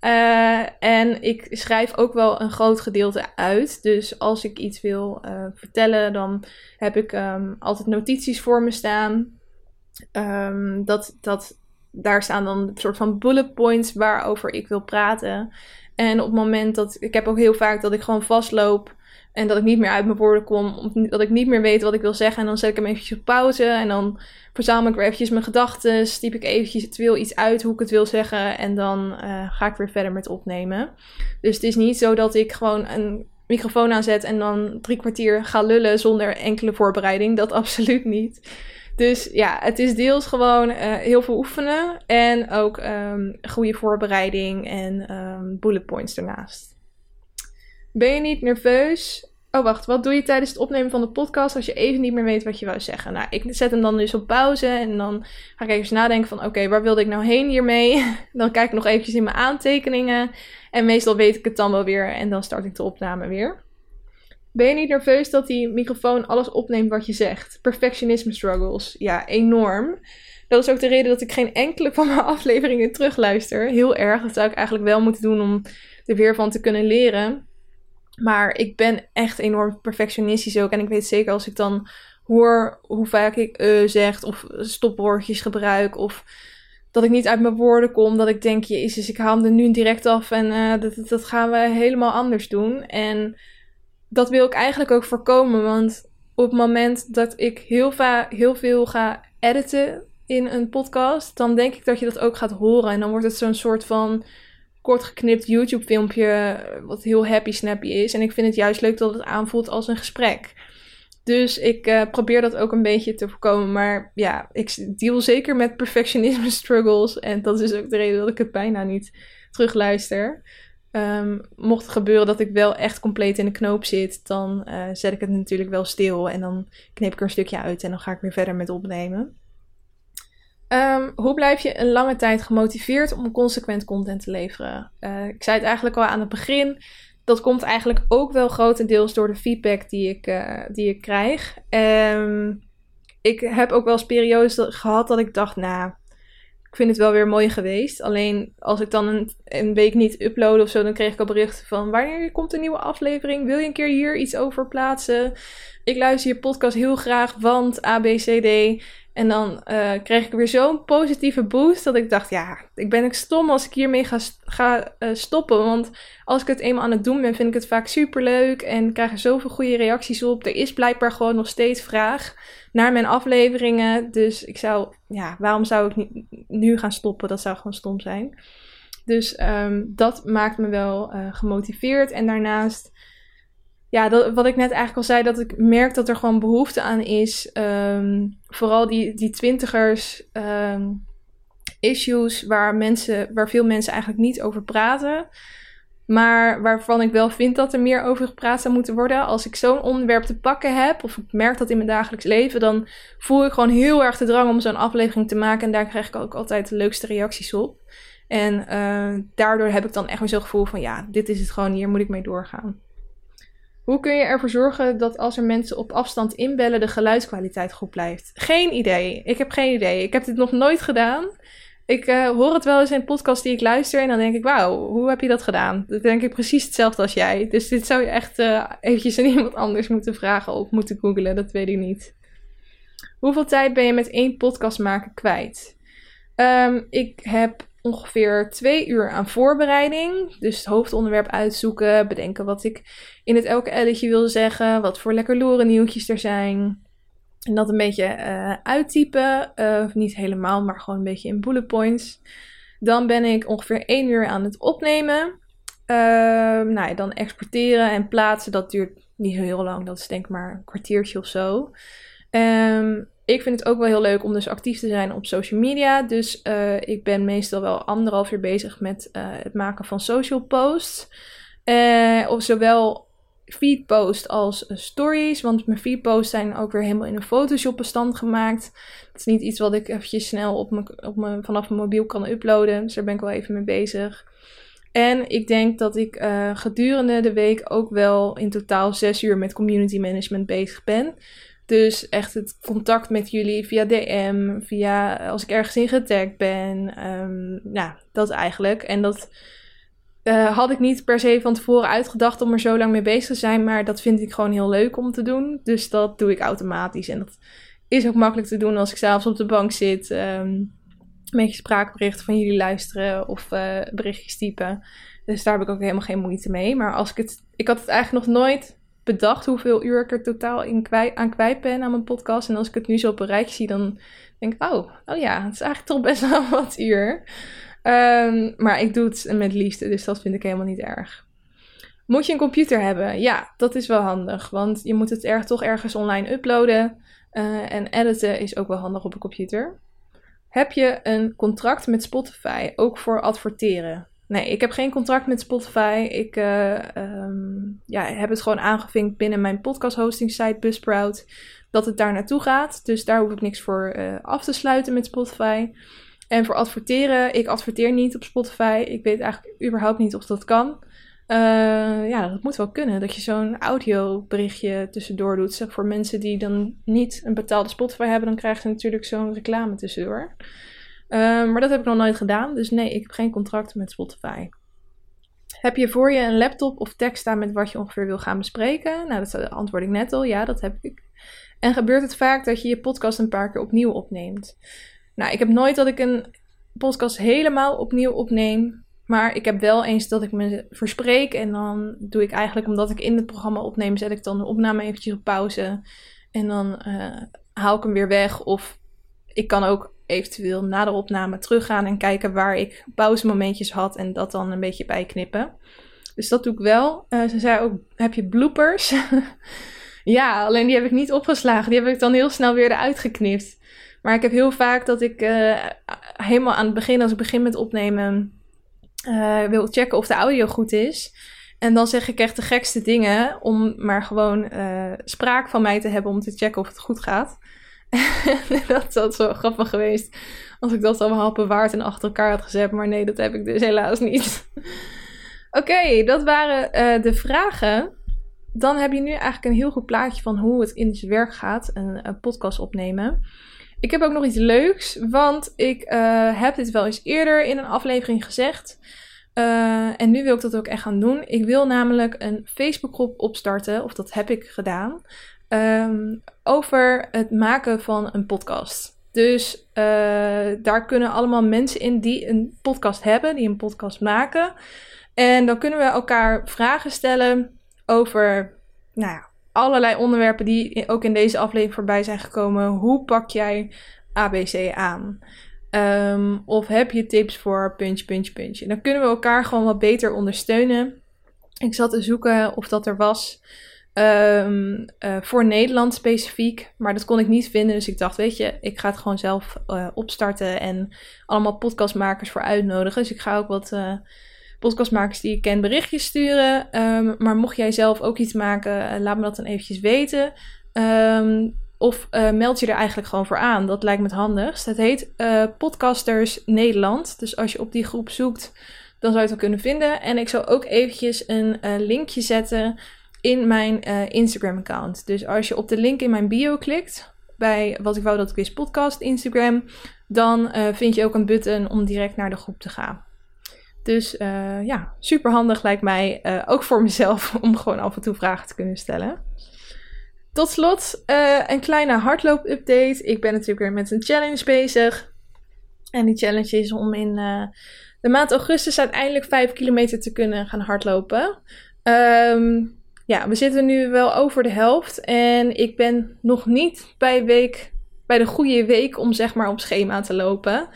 uh, (laughs) en ik schrijf ook wel een groot gedeelte uit. Dus als ik iets wil uh, vertellen, dan heb ik um, altijd notities voor me staan. Um, dat, dat, daar staan dan een soort van bullet points waarover ik wil praten. En op het moment dat. Ik heb ook heel vaak dat ik gewoon vastloop. En dat ik niet meer uit mijn woorden kom. Dat ik niet meer weet wat ik wil zeggen. En dan zet ik hem eventjes op pauze. En dan verzamel ik weer eventjes mijn gedachten. Stiep ik eventjes het wil iets uit hoe ik het wil zeggen. En dan uh, ga ik weer verder met opnemen. Dus het is niet zo dat ik gewoon een microfoon aanzet. En dan drie kwartier ga lullen zonder enkele voorbereiding. Dat (laughs) absoluut niet. Dus ja, het is deels gewoon uh, heel veel oefenen. En ook um, goede voorbereiding en um, bullet points ernaast. Ben je niet nerveus? Oh, wacht. Wat doe je tijdens het opnemen van de podcast als je even niet meer weet wat je wou zeggen? Nou, ik zet hem dan dus op pauze en dan ga ik even nadenken van... Oké, waar wilde ik nou heen hiermee? (laughs) dan kijk ik nog eventjes in mijn aantekeningen. En meestal weet ik het dan wel weer en dan start ik de opname weer. Ben je niet nerveus dat die microfoon alles opneemt wat je zegt? Perfectionisme struggles. Ja, enorm. Dat is ook de reden dat ik geen enkele van mijn (laughs) afleveringen terugluister. Heel erg. Dat zou ik eigenlijk wel moeten doen om er weer van te kunnen leren. Maar ik ben echt enorm perfectionistisch ook. En ik weet zeker als ik dan hoor hoe vaak ik uh zeg of stopwoordjes gebruik of dat ik niet uit mijn woorden kom, dat ik denk, jezus, ik haal hem er nu direct af en uh, dat, dat gaan we helemaal anders doen. En dat wil ik eigenlijk ook voorkomen, want op het moment dat ik heel, heel veel ga editen in een podcast, dan denk ik dat je dat ook gaat horen. En dan wordt het zo'n soort van kort geknipt YouTube filmpje wat heel happy snappy is. En ik vind het juist leuk dat het aanvoelt als een gesprek. Dus ik uh, probeer dat ook een beetje te voorkomen. Maar ja, ik deal zeker met perfectionisme (laughs) struggles. En dat is ook de reden dat ik het bijna niet terugluister. Um, mocht het gebeuren dat ik wel echt compleet in de knoop zit, dan uh, zet ik het natuurlijk wel stil. En dan knip ik er een stukje uit en dan ga ik weer verder met opnemen. Um, hoe blijf je een lange tijd gemotiveerd om consequent content te leveren? Uh, ik zei het eigenlijk al aan het begin. Dat komt eigenlijk ook wel grotendeels door de feedback die ik, uh, die ik krijg. Um, ik heb ook wel eens periodes gehad dat ik dacht, nou, ik vind het wel weer mooi geweest. Alleen als ik dan een, week niet upload of zo, dan kreeg ik al berichten van wanneer komt een nieuwe aflevering? Wil je een keer hier iets over plaatsen? Ik luister je podcast heel graag, want ABCD. En dan uh, kreeg ik weer zo'n positieve boost dat ik dacht, ja, ik ben ik stom als ik hiermee ga, ga uh, stoppen. Want als ik het eenmaal aan het doen ben, vind ik het vaak super leuk en krijg er zoveel goede reacties op. Er is blijkbaar gewoon nog steeds vraag naar mijn afleveringen. Dus ik zou, ja, waarom zou ik nu gaan stoppen? Dat zou gewoon stom zijn. Dus um, dat maakt me wel uh, gemotiveerd. En daarnaast ja, dat, wat ik net eigenlijk al zei, dat ik merk dat er gewoon behoefte aan is. Um, vooral die, die twintigers um, issues waar, mensen, waar veel mensen eigenlijk niet over praten. Maar waarvan ik wel vind dat er meer over gepraat zou moeten worden. Als ik zo'n onderwerp te pakken heb, of ik merk dat in mijn dagelijks leven, dan voel ik gewoon heel erg de drang om zo'n aflevering te maken. En daar krijg ik ook altijd de leukste reacties op. En uh, daardoor heb ik dan echt weer zo'n gevoel van ja, dit is het gewoon, hier moet ik mee doorgaan. Hoe kun je ervoor zorgen dat als er mensen op afstand inbellen, de geluidskwaliteit goed blijft? Geen idee. Ik heb geen idee. Ik heb dit nog nooit gedaan. Ik uh, hoor het wel eens in podcast die ik luister en dan denk ik, wauw, hoe heb je dat gedaan? Dat denk ik precies hetzelfde als jij. Dus dit zou je echt uh, eventjes aan (laughs) iemand anders moeten vragen of moeten googlen, dat weet ik niet. Hoeveel tijd ben je met één podcast maken kwijt? Um, ik heb ongeveer twee uur aan voorbereiding. Dus het hoofdonderwerp uitzoeken, bedenken wat ik in het elke elletje wil zeggen, wat voor lekker loren nieuwtjes er zijn. En dat een beetje uh, uittypen, uh, niet helemaal, maar gewoon een beetje in bullet points. Dan ben ik ongeveer één uur aan het opnemen. Ehm, nou ja, dan exporteren en plaatsen, dat duurt niet heel lang. Dat is denk ik maar een kwartiertje of zo. Um, ik vind het ook wel heel leuk om dus actief te zijn op social media. Dus uh, ik ben meestal wel anderhalf uur bezig met het maken van social posts. Of zowel feed post als stories. Want mijn feed posts zijn ook weer helemaal in een Photoshop bestand gemaakt. Dat is niet iets wat ik eventjes snel op mijn, op mijn, vanaf mijn mobiel kan uploaden. Dus daar ben ik wel even mee bezig. En ik denk dat ik uh, gedurende de week ook wel in totaal zes uur met community management bezig ben. Dus echt het contact met jullie via DM, via als ik ergens in getagd ben. Um, nou, dat eigenlijk. En dat uh, had ik niet per se van tevoren uitgedacht om er zo lang mee bezig te zijn. Maar dat vind ik gewoon heel leuk om te doen. Dus dat doe ik automatisch. En dat is ook makkelijk te doen als ik s'avonds op de bank zit. Um, een beetje spraakberichten van jullie luisteren of uh, berichtjes typen. Dus daar heb ik ook helemaal geen moeite mee. Maar als ik het. Ik had het eigenlijk nog nooit bedacht hoeveel uur ik er totaal aan kwijt ben aan mijn podcast. En als ik het nu zo op een rijtje zie, dan denk ik, oh, oh ja, het is eigenlijk toch best wel (laughs) wat uur. Um, maar ik doe het met liefde, dus dat vind ik helemaal niet erg. Moet je een computer hebben? Ja, dat is wel handig, want je moet het er, toch ergens online uploaden. Uh, en editen is ook wel handig op een computer. Heb je een contract met Spotify, ook voor adverteren? Nee, ik heb geen contract met Spotify. Ik uh, um, ja, heb het gewoon aangevinkt binnen mijn podcast hosting site Buzzsprout dat het daar naartoe gaat. Dus daar hoef ik niks voor uh, af te sluiten met Spotify. En voor adverteren, ik adverteer niet op Spotify. Ik weet eigenlijk überhaupt niet of dat kan. Uh, ja, dat moet wel kunnen. Dat je zo'n audioberichtje tussendoor doet. Zeg, voor mensen die dan niet een betaalde Spotify hebben, dan krijgen ze natuurlijk zo'n reclame tussendoor. Uh, maar dat heb ik nog nooit gedaan. Dus nee, ik heb geen contract met Spotify. Heb je voor je een laptop of tekst staan met wat je ongeveer wil gaan bespreken? Nou, dat antwoord ik net al. Ja, dat heb ik. En gebeurt het vaak dat je je podcast een paar keer opnieuw opneemt? Nou, ik heb nooit dat ik een podcast helemaal opnieuw opneem. Maar ik heb wel eens dat ik me verspreek. En dan doe ik eigenlijk, omdat ik in het programma opneem, zet ik dan de opname eventjes op pauze. En dan uh, haal ik hem weer weg. Of ik kan ook eventueel na de opname teruggaan en kijken waar ik pauzemomentjes had. En dat dan een beetje bijknippen. Dus dat doe ik wel. Uh, ze zei ook, heb je bloopers? (laughs) ja, alleen die heb ik niet opgeslagen. Die heb ik dan heel snel weer eruit geknipt. Maar ik heb heel vaak dat ik uh, helemaal aan het begin, als ik begin met opnemen, uh, wil checken of de audio goed is. En dan zeg ik echt de gekste dingen om maar gewoon uh, spraak van mij te hebben om te checken of het goed gaat. (laughs) dat is zo grappig geweest als ik dat allemaal bewaard en achter elkaar had gezet. Maar nee, dat heb ik dus helaas niet. (laughs) Oké, dat waren de vragen. Dan heb je nu eigenlijk een heel goed plaatje van hoe het in zijn werk gaat, een podcast opnemen. Ik heb ook nog iets leuks, want ik uh, heb dit wel eens eerder in een aflevering gezegd. Uh, en nu wil ik dat ook echt gaan doen. Ik wil namelijk een Facebookgroep opstarten, of dat heb ik gedaan, um, over het maken van een podcast. Dus uh, daar kunnen allemaal mensen in die een podcast hebben, die een podcast maken. En dan kunnen we elkaar vragen stellen over nou ja, allerlei onderwerpen die ook in deze aflevering voorbij zijn gekomen. Hoe pak jij ABC aan? Um, of heb je tips voor puntje, puntje, puntje? Dan kunnen we elkaar gewoon wat beter ondersteunen. Ik zat te zoeken of dat er was um, uh, voor Nederland specifiek, maar dat kon ik niet vinden. Dus ik dacht, weet je, ik ga het gewoon zelf uh, opstarten en allemaal podcastmakers voor uitnodigen. Dus ik ga ook wat uh, podcastmakers die ik ken berichtjes sturen. Um, maar mocht jij zelf ook iets maken, uh, laat me dat dan eventjes weten. Um, of uh, meld je er eigenlijk gewoon voor aan. Dat lijkt me het handigst. Het heet uh, Podcasters Nederland. Dus als je op die groep zoekt, dan zou je het wel kunnen vinden. En ik zal ook eventjes een linkje zetten in mijn Instagram-account. Dus als je op de link in mijn bio klikt, bij wat ik wou dat ik wist podcast Instagram, dan vind je ook een button om direct naar de groep te gaan. Dus ja, super handig lijkt mij. Uh, ook voor mezelf (laughs) om gewoon af en toe vragen te kunnen stellen. Tot slot uh, een kleine hardloop-update. Ik ben natuurlijk weer met een challenge bezig. En die challenge is om in de maand augustus uiteindelijk 5 kilometer te kunnen gaan hardlopen. Um, ja, we zitten nu wel over de helft. En ik ben nog niet bij, week, bij de goede week om zeg maar op schema te lopen.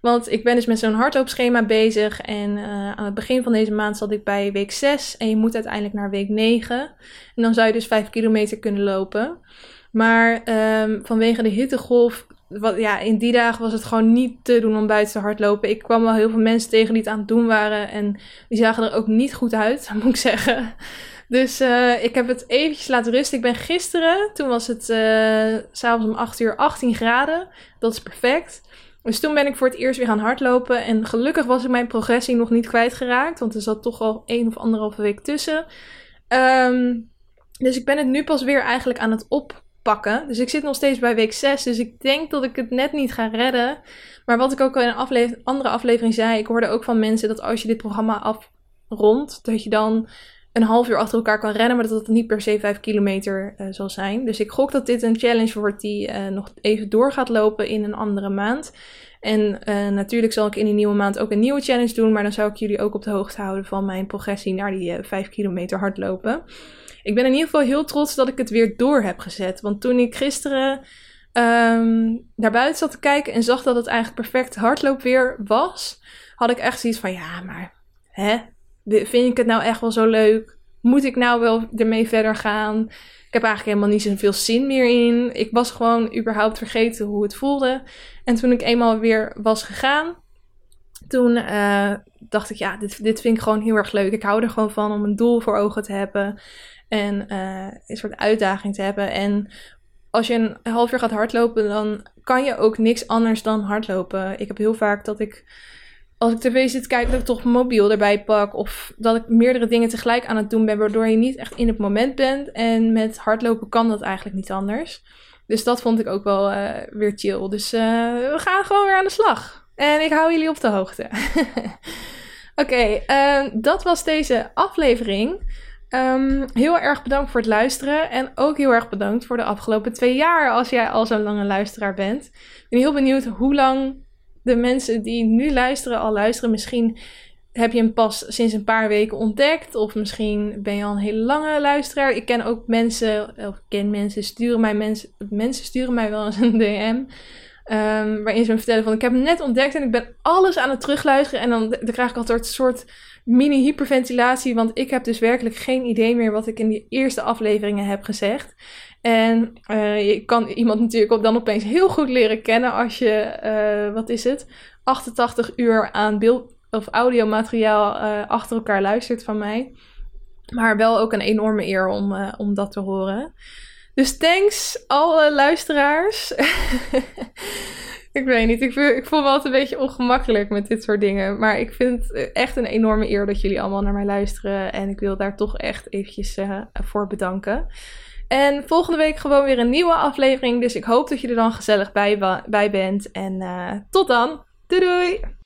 Want ik ben dus met zo'n hardloopschema bezig. En uh, aan het begin van deze maand zat ik bij week 6. En je moet uiteindelijk naar week 9. En dan zou je dus 5 kilometer kunnen lopen. Maar um, vanwege de hittegolf wat, ja, in die dagen was het gewoon niet te doen om buiten te hardlopen. Ik kwam wel heel veel mensen tegen die het aan het doen waren. En die zagen er ook niet goed uit, (laughs) moet ik zeggen. Dus uh, ik heb het eventjes laten rusten. Ik ben gisteren, toen was het uh, s'avonds om 8 uur 18 graden. Dat is perfect. Dus toen ben ik voor het eerst weer gaan hardlopen. En gelukkig was ik mijn progressie nog niet kwijtgeraakt. Want er zat toch al één of anderhalve week tussen. Um, dus ik ben het nu pas weer eigenlijk aan het op pakken. Dus ik zit nog steeds bij week 6. Dus ik denk dat ik het net niet ga redden. Maar wat ik ook al in een andere aflevering zei. Ik hoorde ook van mensen dat als je dit programma afrondt. Dat je dan een half uur achter elkaar kan rennen. Maar dat het niet per se 5 kilometer uh, zal zijn. Dus ik gok dat dit een challenge wordt die uh, nog even door gaat lopen in een andere maand. En uh, natuurlijk zal ik in die nieuwe maand ook een nieuwe challenge doen. Maar dan zou ik jullie ook op de hoogte houden van mijn progressie naar die 5 kilometer hardlopen ik ben in ieder geval heel trots dat ik het weer door heb gezet. Want toen ik gisteren um, naar buiten zat te kijken en zag dat het eigenlijk perfect hardloopweer was, had ik echt zoiets van: ja, maar hè, vind ik het nou echt wel zo leuk? Moet ik nou wel ermee verder gaan? Ik heb eigenlijk helemaal niet zoveel zin meer in. Ik was gewoon überhaupt vergeten hoe het voelde. En toen ik eenmaal weer was gegaan, toen uh, dacht ik, ja, dit, dit vind ik gewoon heel erg leuk. Ik hou er gewoon van om een doel voor ogen te hebben. En uh, een soort uitdaging te hebben. En als je een half uur gaat hardlopen, dan kan je ook niks anders dan hardlopen. Ik heb heel vaak dat ik, als ik tv zit kijken, dat ik toch mobiel erbij pak. Of dat ik meerdere dingen tegelijk aan het doen ben, waardoor je niet echt in het moment bent. En met hardlopen kan dat eigenlijk niet anders. Dus dat vond ik ook wel uh, weer chill. Dus uh, we gaan gewoon weer aan de slag. En ik hou jullie op de hoogte. (laughs) Oké, uh, dat was deze aflevering. Um, heel erg bedankt voor het luisteren. En ook heel erg bedankt voor de afgelopen twee jaar. Als jij al zo'n lange luisteraar bent. Ik ben heel benieuwd hoe lang de mensen die nu luisteren al luisteren. Misschien heb je hem pas sinds een paar weken ontdekt. Of misschien ben je al een hele lange luisteraar. Ik ken ook mensen, of ken mensen, sturen mij mensen, mensen sturen mij wel eens een DM. Um, waarin ze me vertellen van ik heb hem net ontdekt en ik ben alles aan het terugluisteren. En dan, dan krijg ik altijd een soort mini-hyperventilatie, want ik heb dus werkelijk geen idee meer wat ik in die eerste afleveringen heb gezegd. En uh, je kan iemand natuurlijk dan opeens heel goed leren kennen als je, uh, wat is het, 88 uur aan beeld- of audiomateriaal uh, achter elkaar luistert van mij. Maar wel ook een enorme eer om, om dat te horen. Dus thanks alle luisteraars. (laughs) Ik weet niet. Ik voel, ik voel me altijd een beetje ongemakkelijk met dit soort dingen. Maar ik vind het echt een enorme eer dat jullie allemaal naar mij luisteren. En ik wil daar toch echt eventjes voor bedanken. En volgende week gewoon weer een nieuwe aflevering. Dus ik hoop dat je er dan gezellig bij, bij bent. En uh, tot dan. Doei doei!